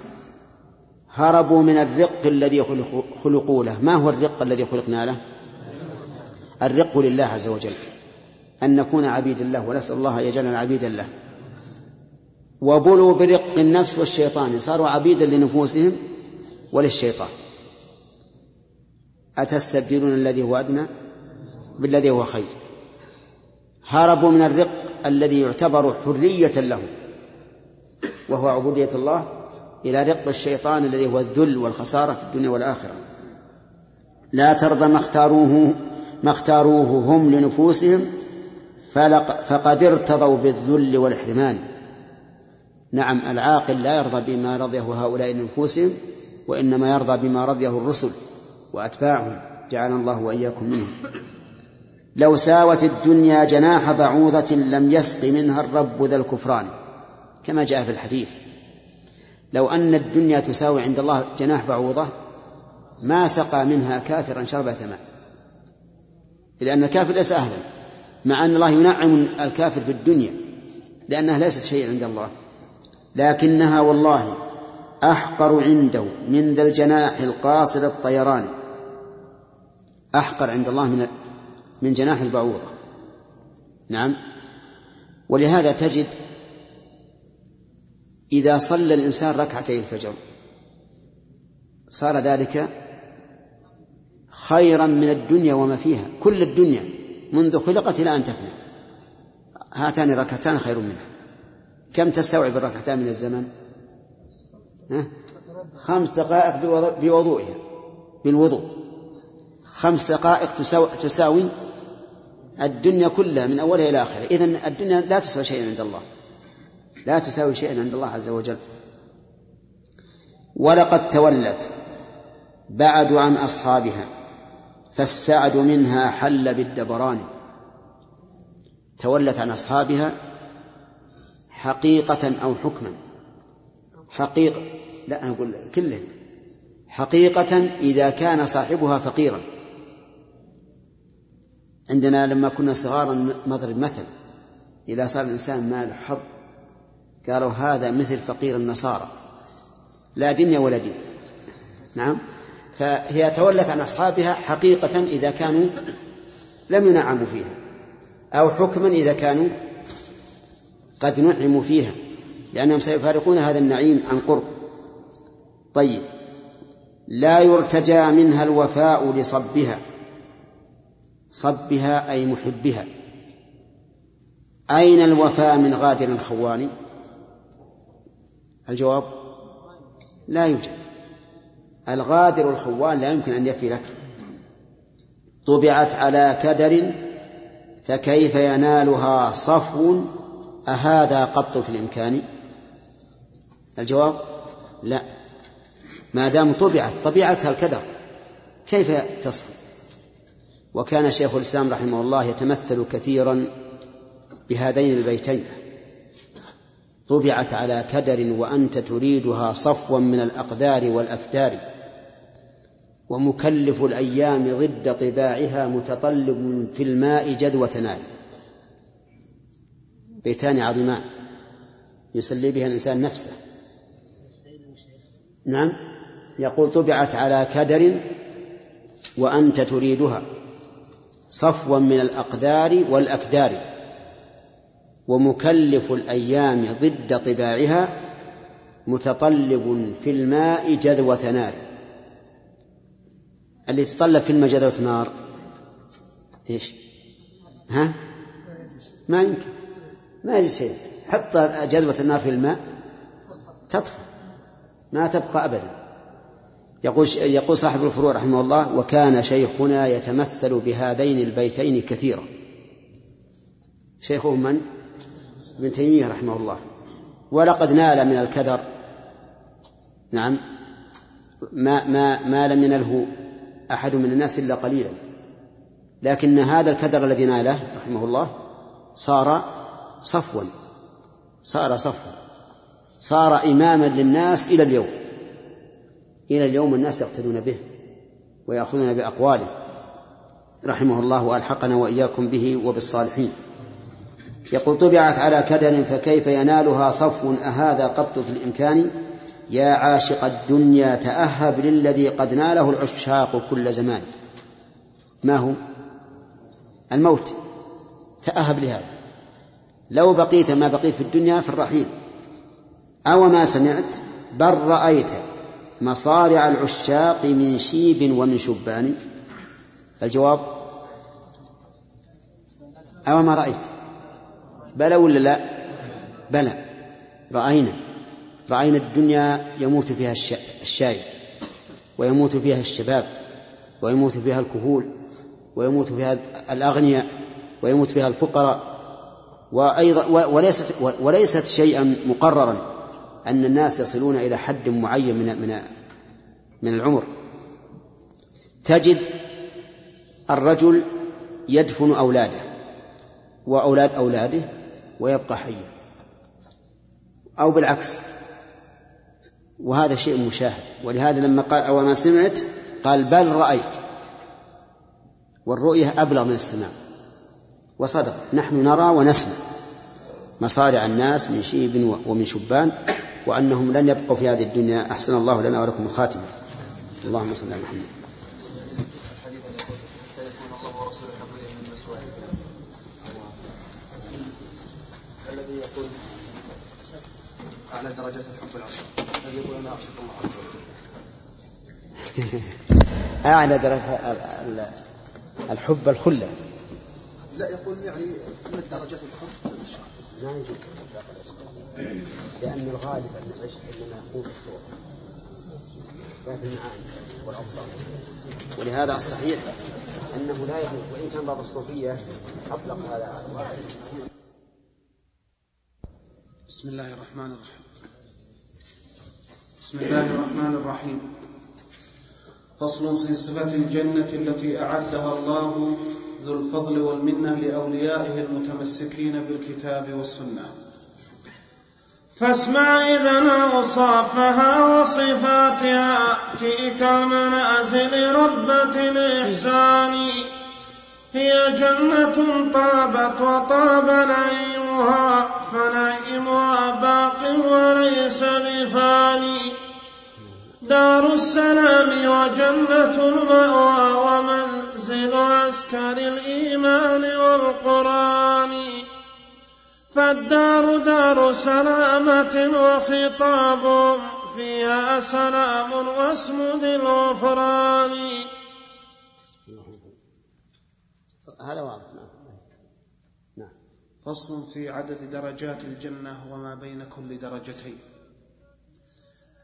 هربوا من الرق الذي خلقوا له. ما هو الرق الذي خلقنا له؟ الرق لله عز وجل. أن نكون عبيد الله ونسأل الله يجعلنا عبيدا له. وبلوا برق النفس والشيطان. صاروا عبيدا لنفوسهم وللشيطان. أتستبدلون الذي هو أدنى بالذي هو خير. هربوا من الرق الذي يعتبر حرية لهم. وهو عبودية الله إلى رق الشيطان الذي هو الذل والخسارة في الدنيا والآخرة. لا ترضى ما اختاروه ما اختاروه هم لنفوسهم فقد ارتضوا بالذل والحرمان نعم العاقل لا يرضى بما رضيه هؤلاء لنفوسهم وإنما يرضى بما رضيه الرسل وأتباعهم. جعلنا الله وإياكم منهم. لو ساوت الدنيا جناح بعوضة لم يسق منها الرب ذا الكفران. كما جاء في الحديث. لو أن الدنيا تساوي عند الله جناح بعوضة ما سقى منها كافرا شربة ماء لأن الكافر ليس أهلا مع أن الله ينعم الكافر في الدنيا لأنها ليست شيئا عند الله. لكنها والله أحقر عنده من ذا الجناح القاصر الطيران. أحقر عند الله من من جناح البعوضة نعم. ولهذا تجد إذا صلى الإنسان ركعتي الفجر صار ذلك خيرا من الدنيا وما فيها. كل الدنيا منذ خلقت إلى أن تفنى. هاتان ركعتان خير منها. كم تستوعب الركعتان من الزمن؟ خمس دقائق بوضوئها بالوضوء. خمس دقائق تساوي الدنيا كلها من أولها إلى آخرها. إذن الدنيا لا تساوي شيئا عند الله. لا تساوي شيئا عند الله عز وجل. ولقد تولت بعد عن أصحابها فالسعد منها حل بالدبران. تولت عن أصحابها حقيقة أو حكما. حقيقة لا أنا أقول كله. حقيقة إذا كان صاحبها فقيرا. عندنا لما كنا صغارا نضرب مثل إذا صار الإنسان مال حظ قالوا هذا مثل فقير النصارى. لا دنيا ولا دين. نعم؟ فهي تولت عن أصحابها حقيقة إذا كانوا لم ينعموا فيها أو حكما إذا كانوا قد نعموا فيها. لأنهم سيفارقون هذا النعيم عن قرب. طيب. لا يرتجى منها الوفاء لصبها. صبها أي محبها. أين الوفاء من غادر الخوان الجواب؟ لا يوجد. الغادر الخوان لا يمكن أن يفي لك. طبعت على كدر فكيف ينالها صفو؟ أهذا قط في الإمكان؟ الجواب؟ لا. ما دام طبعت طبيعتها الكدر كيف تصفو؟ وكان شيخ الإسلام رحمه الله يتمثل كثيرا بهذين البيتين. طبعت على كدر وأنت تريدها صفوا من الأقدار والأكدار ومكلف الأيام ضد طباعها متطلب في الماء جدوى نار. بيتان عظيمان يسلي بها الإنسان نفسه. نعم يقول طبعت على كدر وأنت تريدها صفوا من الأقدار والأكدار ومكلف الأيام ضد طباعها متطلب في الماء جذوة نار اللي يتطلب في الماء جذوة نار إيش؟ ها؟ ما يمكن ما يجي شيء حط جذوة النار في الماء تطفى ما تبقى أبدا. يقول يقول صاحب الفروع رحمه الله وكان شيخنا يتمثل بهذين البيتين كثيرا. شيخه من؟ ابن تيمية رحمه الله. ولقد نال من الكدر. نعم. ما ما ما لم ينله أحد من الناس إلا قليلا. لكن هذا الكدر الذي ناله رحمه الله صار صفوا. صار صفوا. صار إماما للناس إلى اليوم. إلى اليوم الناس يقتدون به ويأخذون بأقواله. رحمه الله وألحقنا وإياكم به وبالصالحين. يقول طبعت على كدر فكيف ينالها صفو أهذا قط في الإمكان؟ يا عاشق الدنيا تأهب للذي قد ناله العشاق كل زمان. ما هو؟ الموت. تأهب لهذا. لو بقيت ما بقيت في الدنيا في الرحيل. أو ما سمعت بل رأيت مصارع العشاق من شيب ومن شبان. الجواب أو ما رأيت. بلى ولا لا؟ بلى. رأينا. رأينا الدنيا يموت فيها الشايب ويموت فيها الشباب ويموت فيها الكهول ويموت فيها الأغنياء ويموت فيها الفقراء. وأيضا وليست وليست شيئا مقررا. أن الناس يصلون إلى حد معين من من من العمر. تجد الرجل يدفن أولاده وأولاد أولاده ويبقى حيا. أو بالعكس. وهذا شيء مشاهد. ولهذا لما قال أو ما سمعت؟ قال بل رأيت. والرؤية أبلغ من السماع. وصدق. نحن نرى ونسمع مصارع الناس من شيب ومن شبان. وأنهم لن يبقوا في هذه الدنيا. أحسن الله لنا ولكم الخاتمة اللهم صل على محمد. الذي يقول أعلى درجات الحب العشق الذي يقول أنا أعشق الله عز وجل. أعلى درجة الحب الخلة. لا يقول يعني من درجات الحب؟ العشق لا لأن الغالب أن العشق إنما يكون في الصور لا في المعاني والأبصار. ولهذا الصحيح أنه لا يجوز وإن كان بعض الصوفية أطلق هذا بسم الله الرحمن الرحيم. بسم الله الرحمن الرحيم. فصل في صفة الجنة التي أعدها الله ذو الفضل والمنة لأوليائه المتمسكين بالكتاب والسنة. فاسمع إذا أوصافها وصفاتها. تلك المنازل ربة الإحسان. هي جنة طابت وطاب نعيمها فنعيمها باق وليس بفاني. دار السلام وجنة المأوى ومنزل عسكر الإيمان والقرآن. فالدار دار سلامة وخطاب فيها سلام واسم ذي الغفران هذا واضح. نعم. فصل في عدد درجات الجنة وما بين كل درجتين.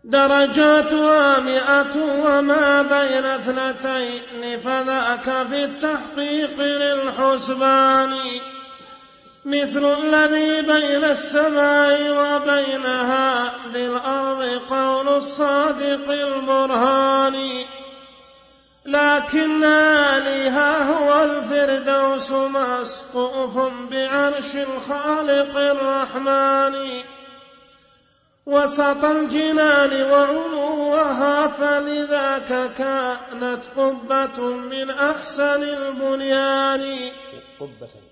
درجاتها مئة وما بين اثنتين فذاك في التحقيق للحسبان. مثل الذي بين السماء وبينها للأرض قول الصادق البرهان. لكن آلها هو الفردوس مسقوف بعرش الخالق الرحمن. وسط الجنان وعلوها فلذاك كانت قبة من أحسن البنيان. قبة.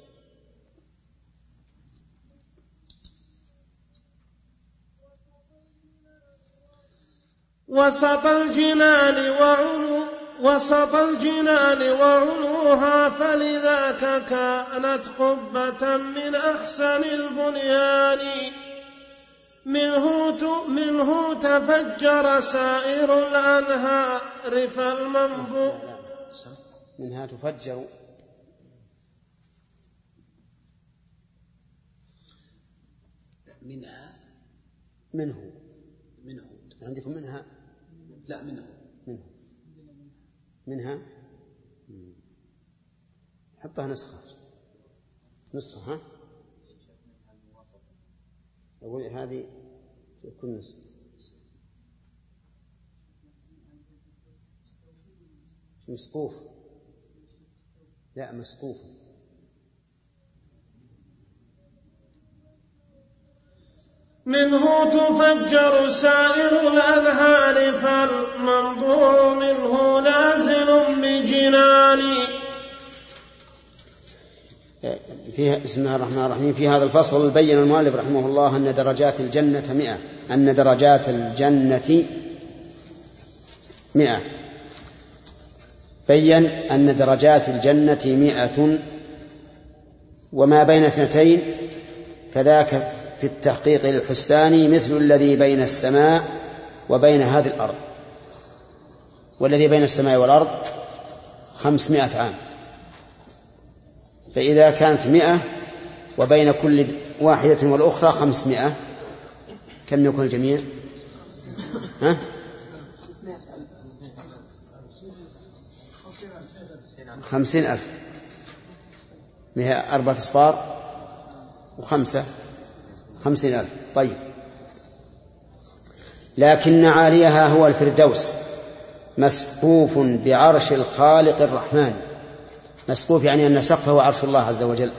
وسط الجنان وعلو وسط الجنان وعلوها فلذاك كانت قبة من أحسن البنيان. منه منه تفجر سائر الأنهار فالمنبوع منها تفجر. منها منه. منه. عندكم منها؟ لا منه منها. منها؟ حطها نسخة. نسخة ها؟ أقول هذه كل نسخة. مسقوف. لا مسقوف. منه تفجر سائر الأنهار فالمنظور منه نازل بجنان. فيها بسم الله الرحمن الرحيم. في هذا الفصل بين المؤلف رحمه الله أن درجات الجنة مئة. أن درجات الجنة مئة. بين أن درجات الجنة مئة. وما بين اثنتين فذاك في التحقيق للحسبان مثل الذي بين السماء وبين هذه الأرض. والذي بين السماء والأرض خمسمائة عام. فإذا كانت مئة وبين كل واحدة والأخرى خمسمائة كم يكون الجميع؟ ها؟ خمسين ألف. هي أربعة أصفار وخمسة. خمسين ألف. طيب. لكن عاليها هو الفردوس. مسقوف بعرش الخالق الرحمن. مسقوف يعني أن سقفه عرش الله عز وجل.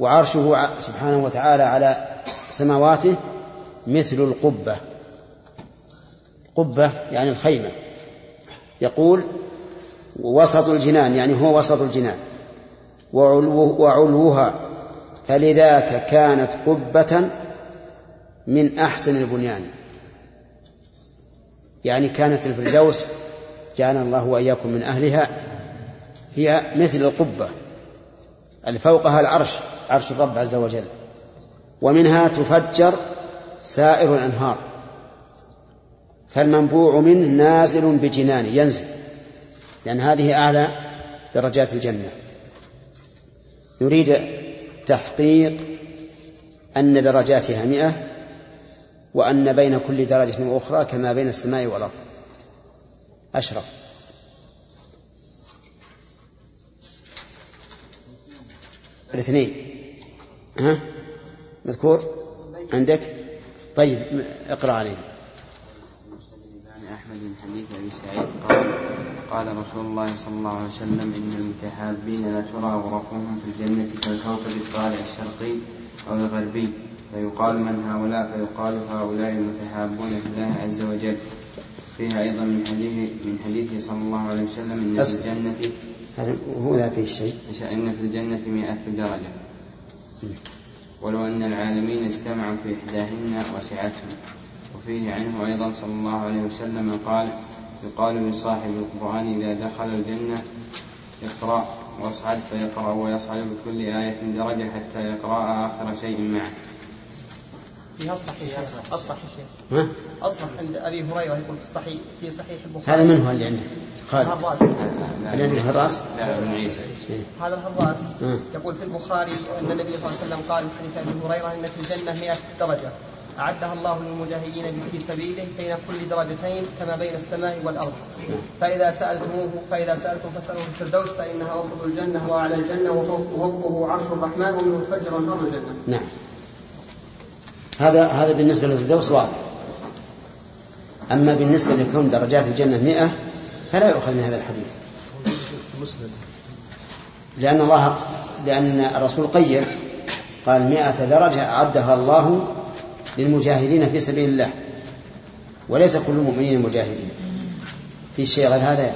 وعرشه سبحانه وتعالى على سماواته مثل القبة. قبة يعني الخيمة. يقول وسط الجنان يعني هو وسط الجنان. وعلوها فلذاك كانت قبة من أحسن البنيان. يعني كانت الفردوس جعلنا الله وإياكم من أهلها هي مثل القبة. فوقها العرش عرش الرب عز وجل. ومنها تفجر سائر الأنهار. فالمنبوع منه نازل بجنان ينزل. لأن هذه أعلى درجات الجنة. يريد تحقيق أن درجاتها مئة وأن بين كل درجة وأخرى كما بين السماء والأرض. أشرف. الاثنين. ها؟ مذكور؟ عندك؟ طيب اقرأ عليه أحمد بن حديث أبي سعيد قال قال رسول الله صلى الله عليه وسلم إن المتحابين لا ترى غرفهم في الجنة كالكوكب الطالع الشرقي أو الغربي. فيقال من هؤلاء فيقال هؤلاء المتحابون في الله عز وجل. فيها أيضا من حديث من حديثه صلى الله عليه وسلم إن في الجنة هذا هو ذا فيه الشيء إن في الجنة مئة درجة. ولو أن العالمين اجتمعوا في إحداهن وسعتهم. وفيه عنه أيضا صلى الله عليه وسلم قال يقال لصاحب القرآن إذا دخل الجنة اقرأ واصعد فيقرأ ويصعد بكل آية درجة حتى يقرأ آخر شيء معه. أصلح الشيخ أصلح عند أبي هريرة يقول في الصحيح في صحيح البخاري. هذا من هو اللي عندك؟ خالد. الهراس اللي عندك؟ لا ابن عيسى. هذا الهراس يقول في البخاري أن النبي صلى الله عليه وسلم قال في حديث أبي هريرة أن في الجنة 100 درجة. أعدها الله للمجاهدين في سبيله بين كل درجتين كما بين السماء والأرض. فإذا سألتموه فإذا سألتم فاسألوه في الفردوس فإنها وسط الجنة وأعلى الجنة وفوقه عرش الرحمن ومنه تفجر أنهار الجنة. نعم. هذا هذا بالنسبة للفردوس واضح. أما بالنسبة لكون درجات الجنة مئة فلا يؤخذ من هذا الحديث. مسند لأن الله لأن الرسول قيد قال مئة درجة أعدها الله للمجاهدين في سبيل الله وليس كل المؤمنين مجاهدين في شيء غير هذا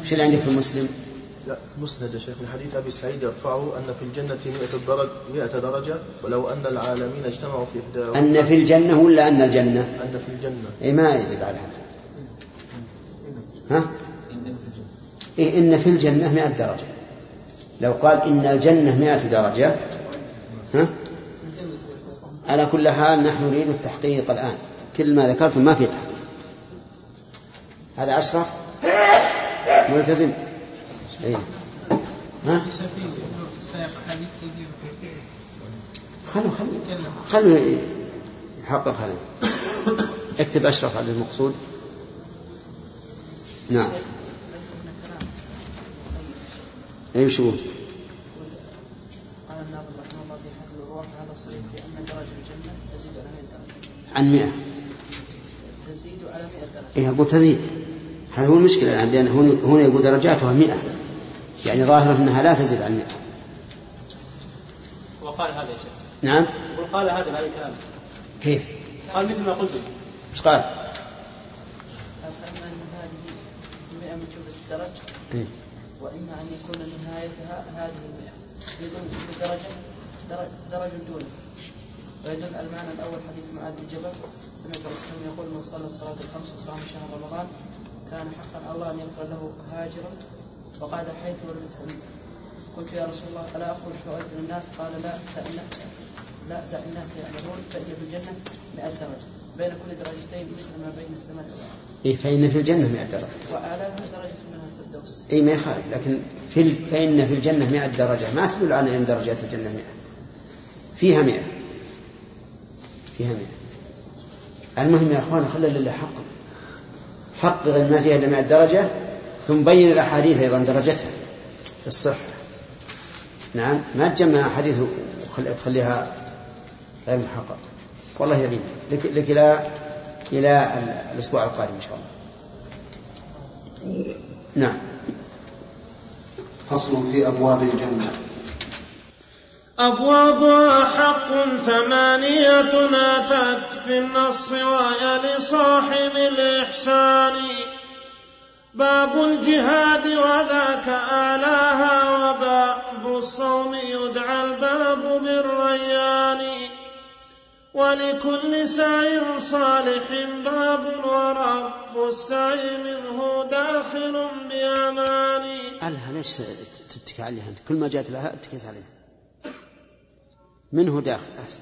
وش اللي عندك في المسلم؟ لا مسند يا شيخ من حديث أبي سعيد يرفعه أن في الجنة 100 درجة 100 درجة ولو أن العالمين اجتمعوا في احدى أن في الجنة ولا أن الجنة؟ أن في الجنة اي ما يدل على هذا ها؟ إيه إن في الجنة مئة درجة لو قال إن الجنة مئة درجة ها؟ على كل حال نحن نريد التحقيق الآن. كل ما ذكرت ما في تحقيق. هذا أشرف؟ ملتزم. إيه. ها؟ خلوا خلوا خلوا يحقق هذا. اكتب أشرف على المقصود. نعم. أي شو قال الناظم رحمه الله في حفظ الروح هذا صريح بان درجه الجنه تزيد على 100 درجه عن مئة. تزيد على 100 درجه إيه أقول تزيد. هذا هو المشكلة الآن لأن هنا يقول درجاتها مئة. يعني ظاهرة أنها لا تزيد عن مئة. وقال هذا يا شيخ. نعم؟ يقول قال هذا بعد الكلام. كيف؟ قال مثل ما قلت. إيش قال؟ قال فاما ان هذه 100 من جمله الدرج إيه. وإما أن يكون نهايتها هذه المئة. يدل كل درجه درج, درج دونه ويدل المعنى الأول حديث معاذ بن جبل. سمعت الرسول يقول من صلى الصلاه الخمس وصام شهر رمضان كان حقا الله أن يغفر له هاجرا وقال حيث ولدت امي قلت يا رسول الله ألا أخرج فأؤذن الناس؟ قال لا دع لا دع الناس يعملون فإن في الجنة 100 درجة. بين كل درجتين مثل ما بين السماء والأرض. إيه فإن في الجنة مئة درجة. واعلاها درجة منها الفردوس اي ما يخالف لكن في ال... فإن في الجنة مئة درجة. ما تدل على أن درجات الجنة مئة. فيها مئة. فيها المهم يا أخوان خلى لله حق. حقق ما فيها مئة درجة ثم بين الأحاديث أيضا درجتها. في الصحة نعم ما تجمع أحاديث وخل- تخليها غير محققة. والله يعين. لك, لك إلى إلى ال- الأسبوع القادم إن شاء الله. نعم. فصل في أبواب الجنة. أبوابها حق ثمانية أتت في النص وهي لصاحب الإحسان. باب الجهاد وذاك أعلاها وباب الصوم يدعى الباب بالريان. ولكل سعي صالح باب ورب السعي منه داخل بأمان. ألها ليش تتكي عليها؟ كل ما جاءت لها اتكيت عليها. منه داخل أحسن.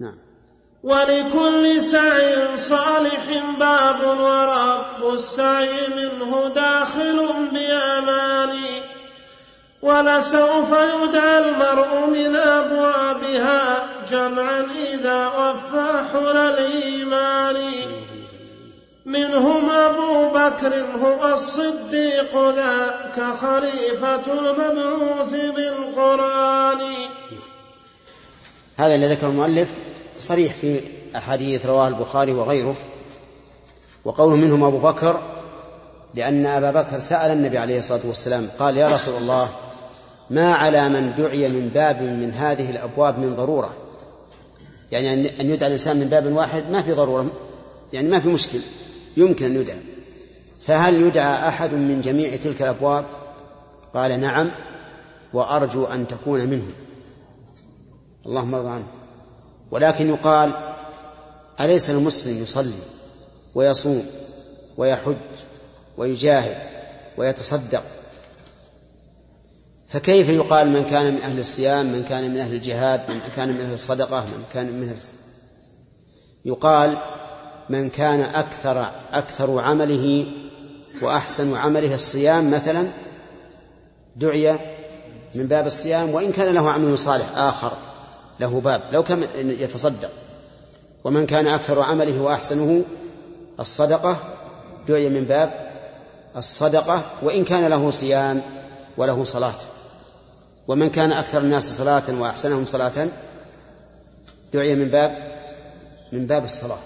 نعم. ولكل سعي صالح باب ورب السعي منه داخل بأمان. ولسوف يدعى المرء من أبوابها جمعا إذا وفى حل الإيمان. منهم أبو بكر هو الصديق ذاك خليفة المبعوث بالقرآن. هذا اللي ذكر المؤلف صريح في أحاديث رواه البخاري وغيره وقوله منهم أبو بكر لأن أبا بكر سأل النبي عليه الصلاة والسلام قال يا رسول الله ما على من دعي من باب من هذه الأبواب من ضرورة؟ يعني أن يدعى الإنسان من باب واحد ما في ضرورة يعني ما في مشكل يمكن أن يدعى. فهل يدعى أحد من جميع تلك الأبواب؟ قال نعم وأرجو أن تكون منه. اللهم ارضى عنه. ولكن يقال أليس المسلم يصلي ويصوم ويحج ويجاهد ويتصدق؟ فكيف يقال من كان من أهل الصيام من كان من أهل الجهاد من كان من أهل الصدقة من كان من أهل يقال من كان أكثر أكثر عمله وأحسن عمله الصيام مثلا دعي من باب الصيام وإن كان له عمل صالح آخر. له باب لو كان يتصدق. ومن كان أكثر عمله وأحسنه الصدقة دعي من باب الصدقة وإن كان له صيام وله صلاة. ومن كان أكثر الناس صلاة وأحسنهم صلاة دعي من باب من باب الصلاة.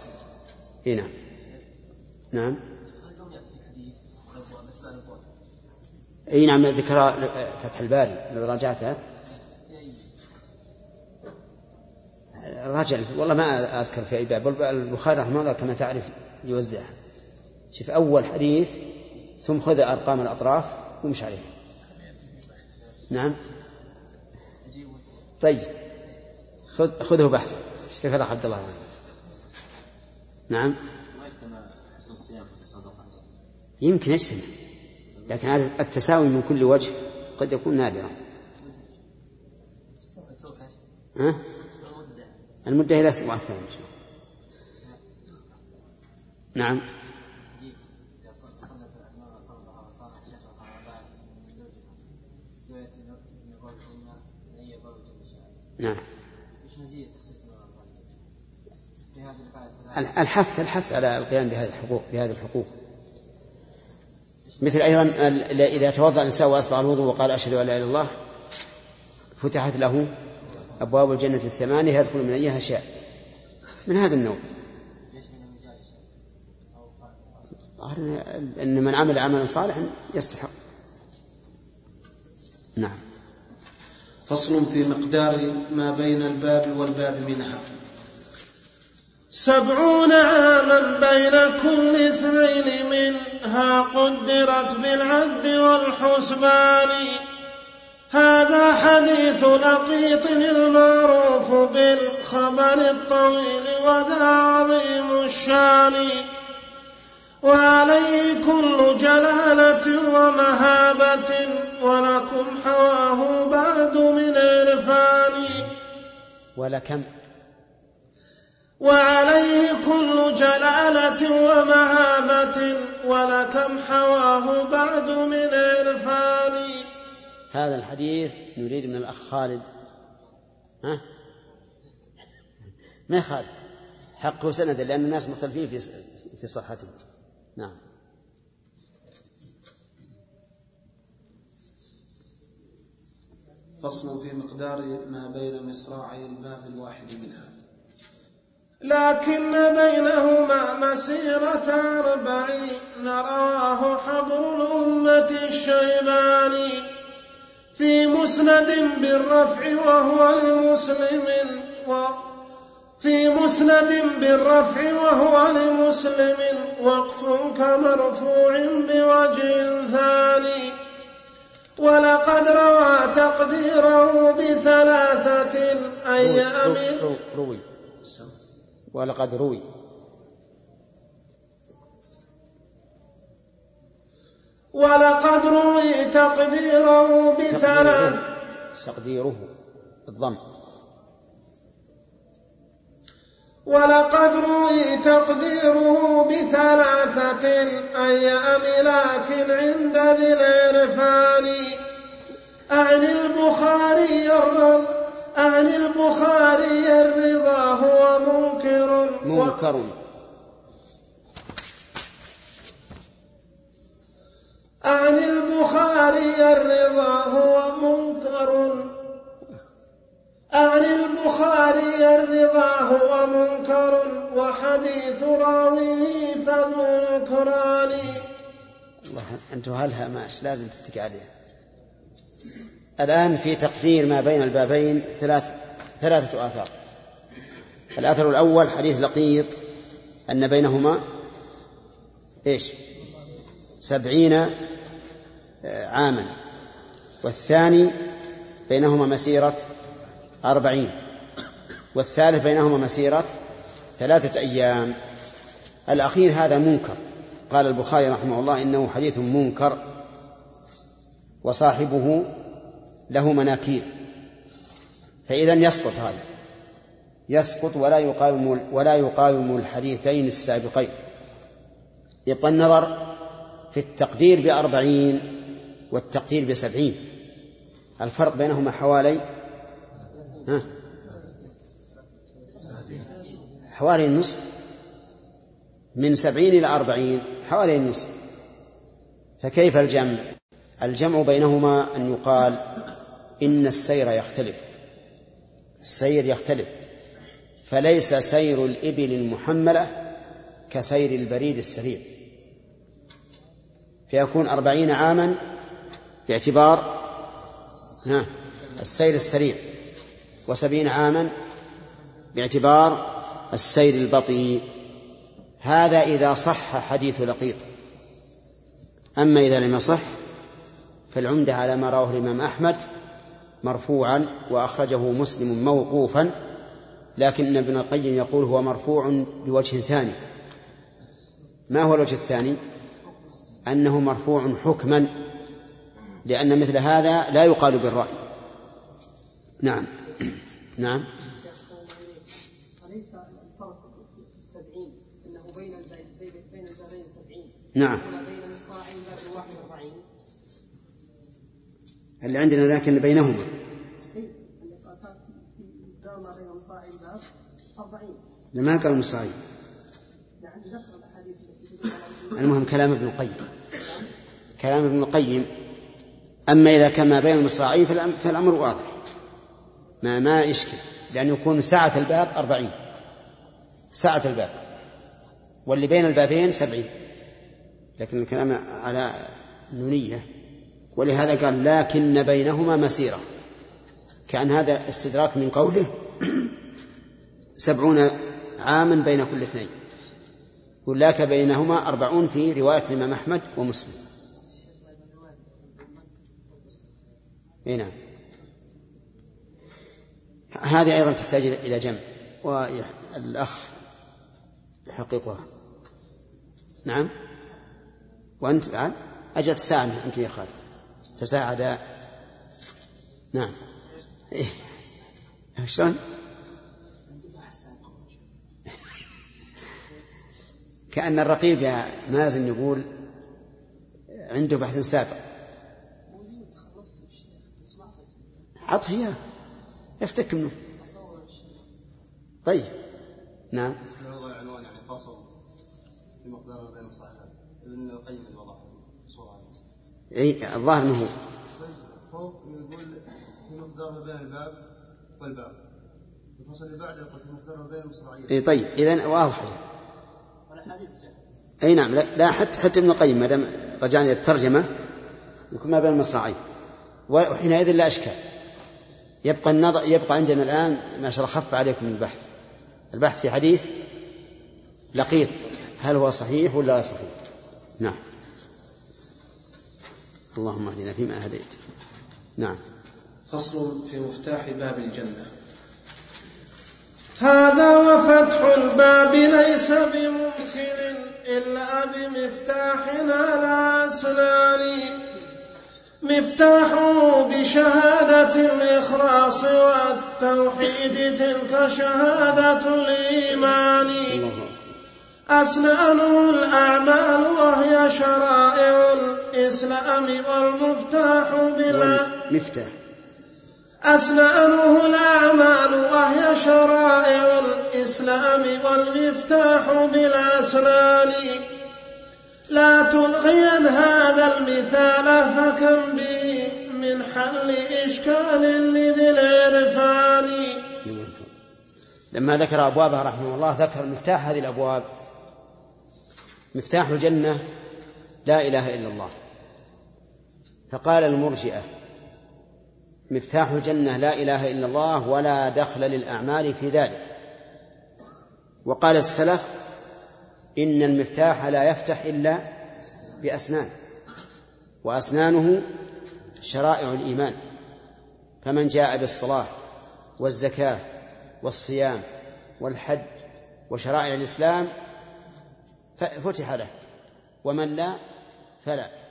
إيه نعم. نعم. إي نعم ذكر فتح الباري لو راجعتها. راجع والله ما أذكر في أي باب البخاري رحمه الله كما تعرف يوزعها. شوف أول حديث ثم خذ أرقام الأطراف وامش عليها. نعم. طيب. خذ خذه بحث. كيف الاخ عبد الله؟ نعم. يمكن يجتمع لكن هذا التساوي من كل وجه قد يكون نادرا. ها؟ المدة إلى الأسبوع الثاني إن شاء الله. نعم. نعم. الحث الحث على القيام بهذه الحقوق بهذه الحقوق. مثل أيضا إذا توضأ الإنسان وأسبغ الوضوء وقال أشهد أن لا إله إلا الله فتحت له أبواب الجنة الثمانية يدخل من أيها شاء. من هذا النوع؟ أن من عمل عملا صالحا يستحق. نعم. فصل في مقدار ما بين الباب والباب منها. سبعون عاما بين كل اثنين منها قدرت بالعد والحسبان. هذا حديث لقيط المعروف بالخبر الطويل وذا عظيم الشان. وعليه كل جلالة ومهابة ولكم حواه بعد من عرفان. ولكم. وعليه كل جلالة ومهابة ولكم حواه بعد من عرفان. هذا الحديث نريد من الأخ خالد. ها؟ ما خالد؟ حقه سند لأن الناس مختلفين في في صحته. نعم. فصل في مقدار ما بين مصراعي الباب الواحد منها. لكن بينهما مسيرة أربعين رواه حبر الأمة الشيباني. في مسند بالرفع وهو لمسلم و في مسند بالرفع وهو لمسلم وقف كمرفوع بوجه ثاني. ولقد روى تقديره بثلاثة أيام روي, روي. ولقد روي. ولقد روي تقديره بثلاث. تقديره الضم ولقد روي تقديره بثلاثة أيام لكن عند ذي العرفان. أعن البخاري الرضا أعن البخاري الرضا هو منكر. منكر. البخاري الرضا هو منكر. أعن البخاري الرضا هو منكر وحديث راويه فذو نكران. الله أنتم هلها ماش لازم تتكي عليها الآن في تقدير ما بين البابين ثلاث ثلاثة آثار. الأثر الأول حديث لقيط أن بينهما إيش؟ سبعين عاما. والثاني بينهما مسيرة أربعين. والثالث بينهما مسيرة ثلاثة أيام. الأخير هذا منكر. قال البخاري رحمه الله إنه حديث منكر وصاحبه له مناكير. فإذا يسقط هذا. يسقط ولا يقاوم ولا يقاوم الحديثين السابقين. يبقى النظر في التقدير بأربعين. والتقدير بسبعين. الفرق بينهما حوالي ها؟ حوالي النصف. من سبعين إلى أربعين حوالي النصف. فكيف الجمع؟ الجمع بينهما أن يقال إن السير يختلف. السير يختلف. فليس سير الإبل المحملة كسير البريد السريع. فيكون أربعين عاما باعتبار السير السريع وسبعين عاما باعتبار السير البطيء. هذا إذا صح حديث لقيط. أما إذا لم يصح فالعمدة على ما رواه الإمام أحمد مرفوعا وأخرجه مسلم موقوفا لكن ابن القيم يقول هو مرفوع بوجه ثاني. ما هو الوجه الثاني؟ أنه مرفوع حكما لأن مثل هذا لا يقال بالرأي. نعم. نعم. أليس الفرق في السبعين؟ أنه بين بين البابين سبعين نعم. بين مصراعين باب واحد وأربعين اللي عندنا لكن بينهما. دار ما قال مصاعي. يعني المهم كلام ابن القيم. كلام ابن القيم. أما إذا كان ما بين المصراعين فالأمر واضح. ما ما يشكل لأن يكون سعة الباب أربعين. سعة الباب. واللي بين البابين سبعين. لكن الكلام على النونية ولهذا قال لكن بينهما مسيرة. كأن هذا استدراك من قوله سبعون عاما بين كل اثنين. ولاك بينهما أربعون في رواية الإمام أحمد ومسلم. إي نعم. هذه أيضا تحتاج إلى جمع والأخ يحققها. نعم. وأنت بعد؟ أجت ساعة أنت يا خالد. تساعدا نعم. إيه. شلون؟ كأن الرقيب يا مازن يقول عنده بحث سابق. عطه إياه يفتك منه. طيب. نعم. عنوان يعني فصل في مقدار بين ابن القيم صورة إي الظاهر إنه هو. فوق يقول في مقدار ما بين الباب والباب. الفصل اللي بعده يقول في مقدار ما بين المصراعيين إي طيب. اذا واضح إي نعم. لا, لا حتى حتى ابن القيم ما دام رجعنا إلى الترجمة يكون ما بين المصراعين وحينئذ لا إشكال. يبقى النظر يبقى عندنا الآن ما شاء الله خف عليكم البحث. البحث في حديث لقيط. هل هو صحيح ولا صحيح؟ نعم. اللهم اهدنا فيما هديت نعم. فصل في مفتاح باب الجنة. هذا وفتح الباب ليس بممكن إلا بمفتاحنا لا أسنان مفتاحه بشهادة الإخلاص والتوحيد تلك شهادة الإيمان. أسنانه الأعمال وهي شرائع الإسلام والمفتاح بلا. مفتاح. أسنانه الأعمال وهي شرائع الإسلام والمفتاح بالأسنان لا تلغين هذا المثال فكم به من حل إشكال لذي العرفان. لما ذكر أبوابها رحمه الله ذكر مفتاح هذه الأبواب. مفتاح الجنة لا إله إلا الله. فقال المرجئة مفتاح الجنة لا إله إلا الله ولا دخل للأعمال في ذلك. وقال السلف إن المفتاح لا يفتح إلا بأسنان وأسنانه شرائع الإيمان فمن جاء بالصلاة والزكاة والصيام والحج وشرائع الإسلام فتح له ومن لا فلا.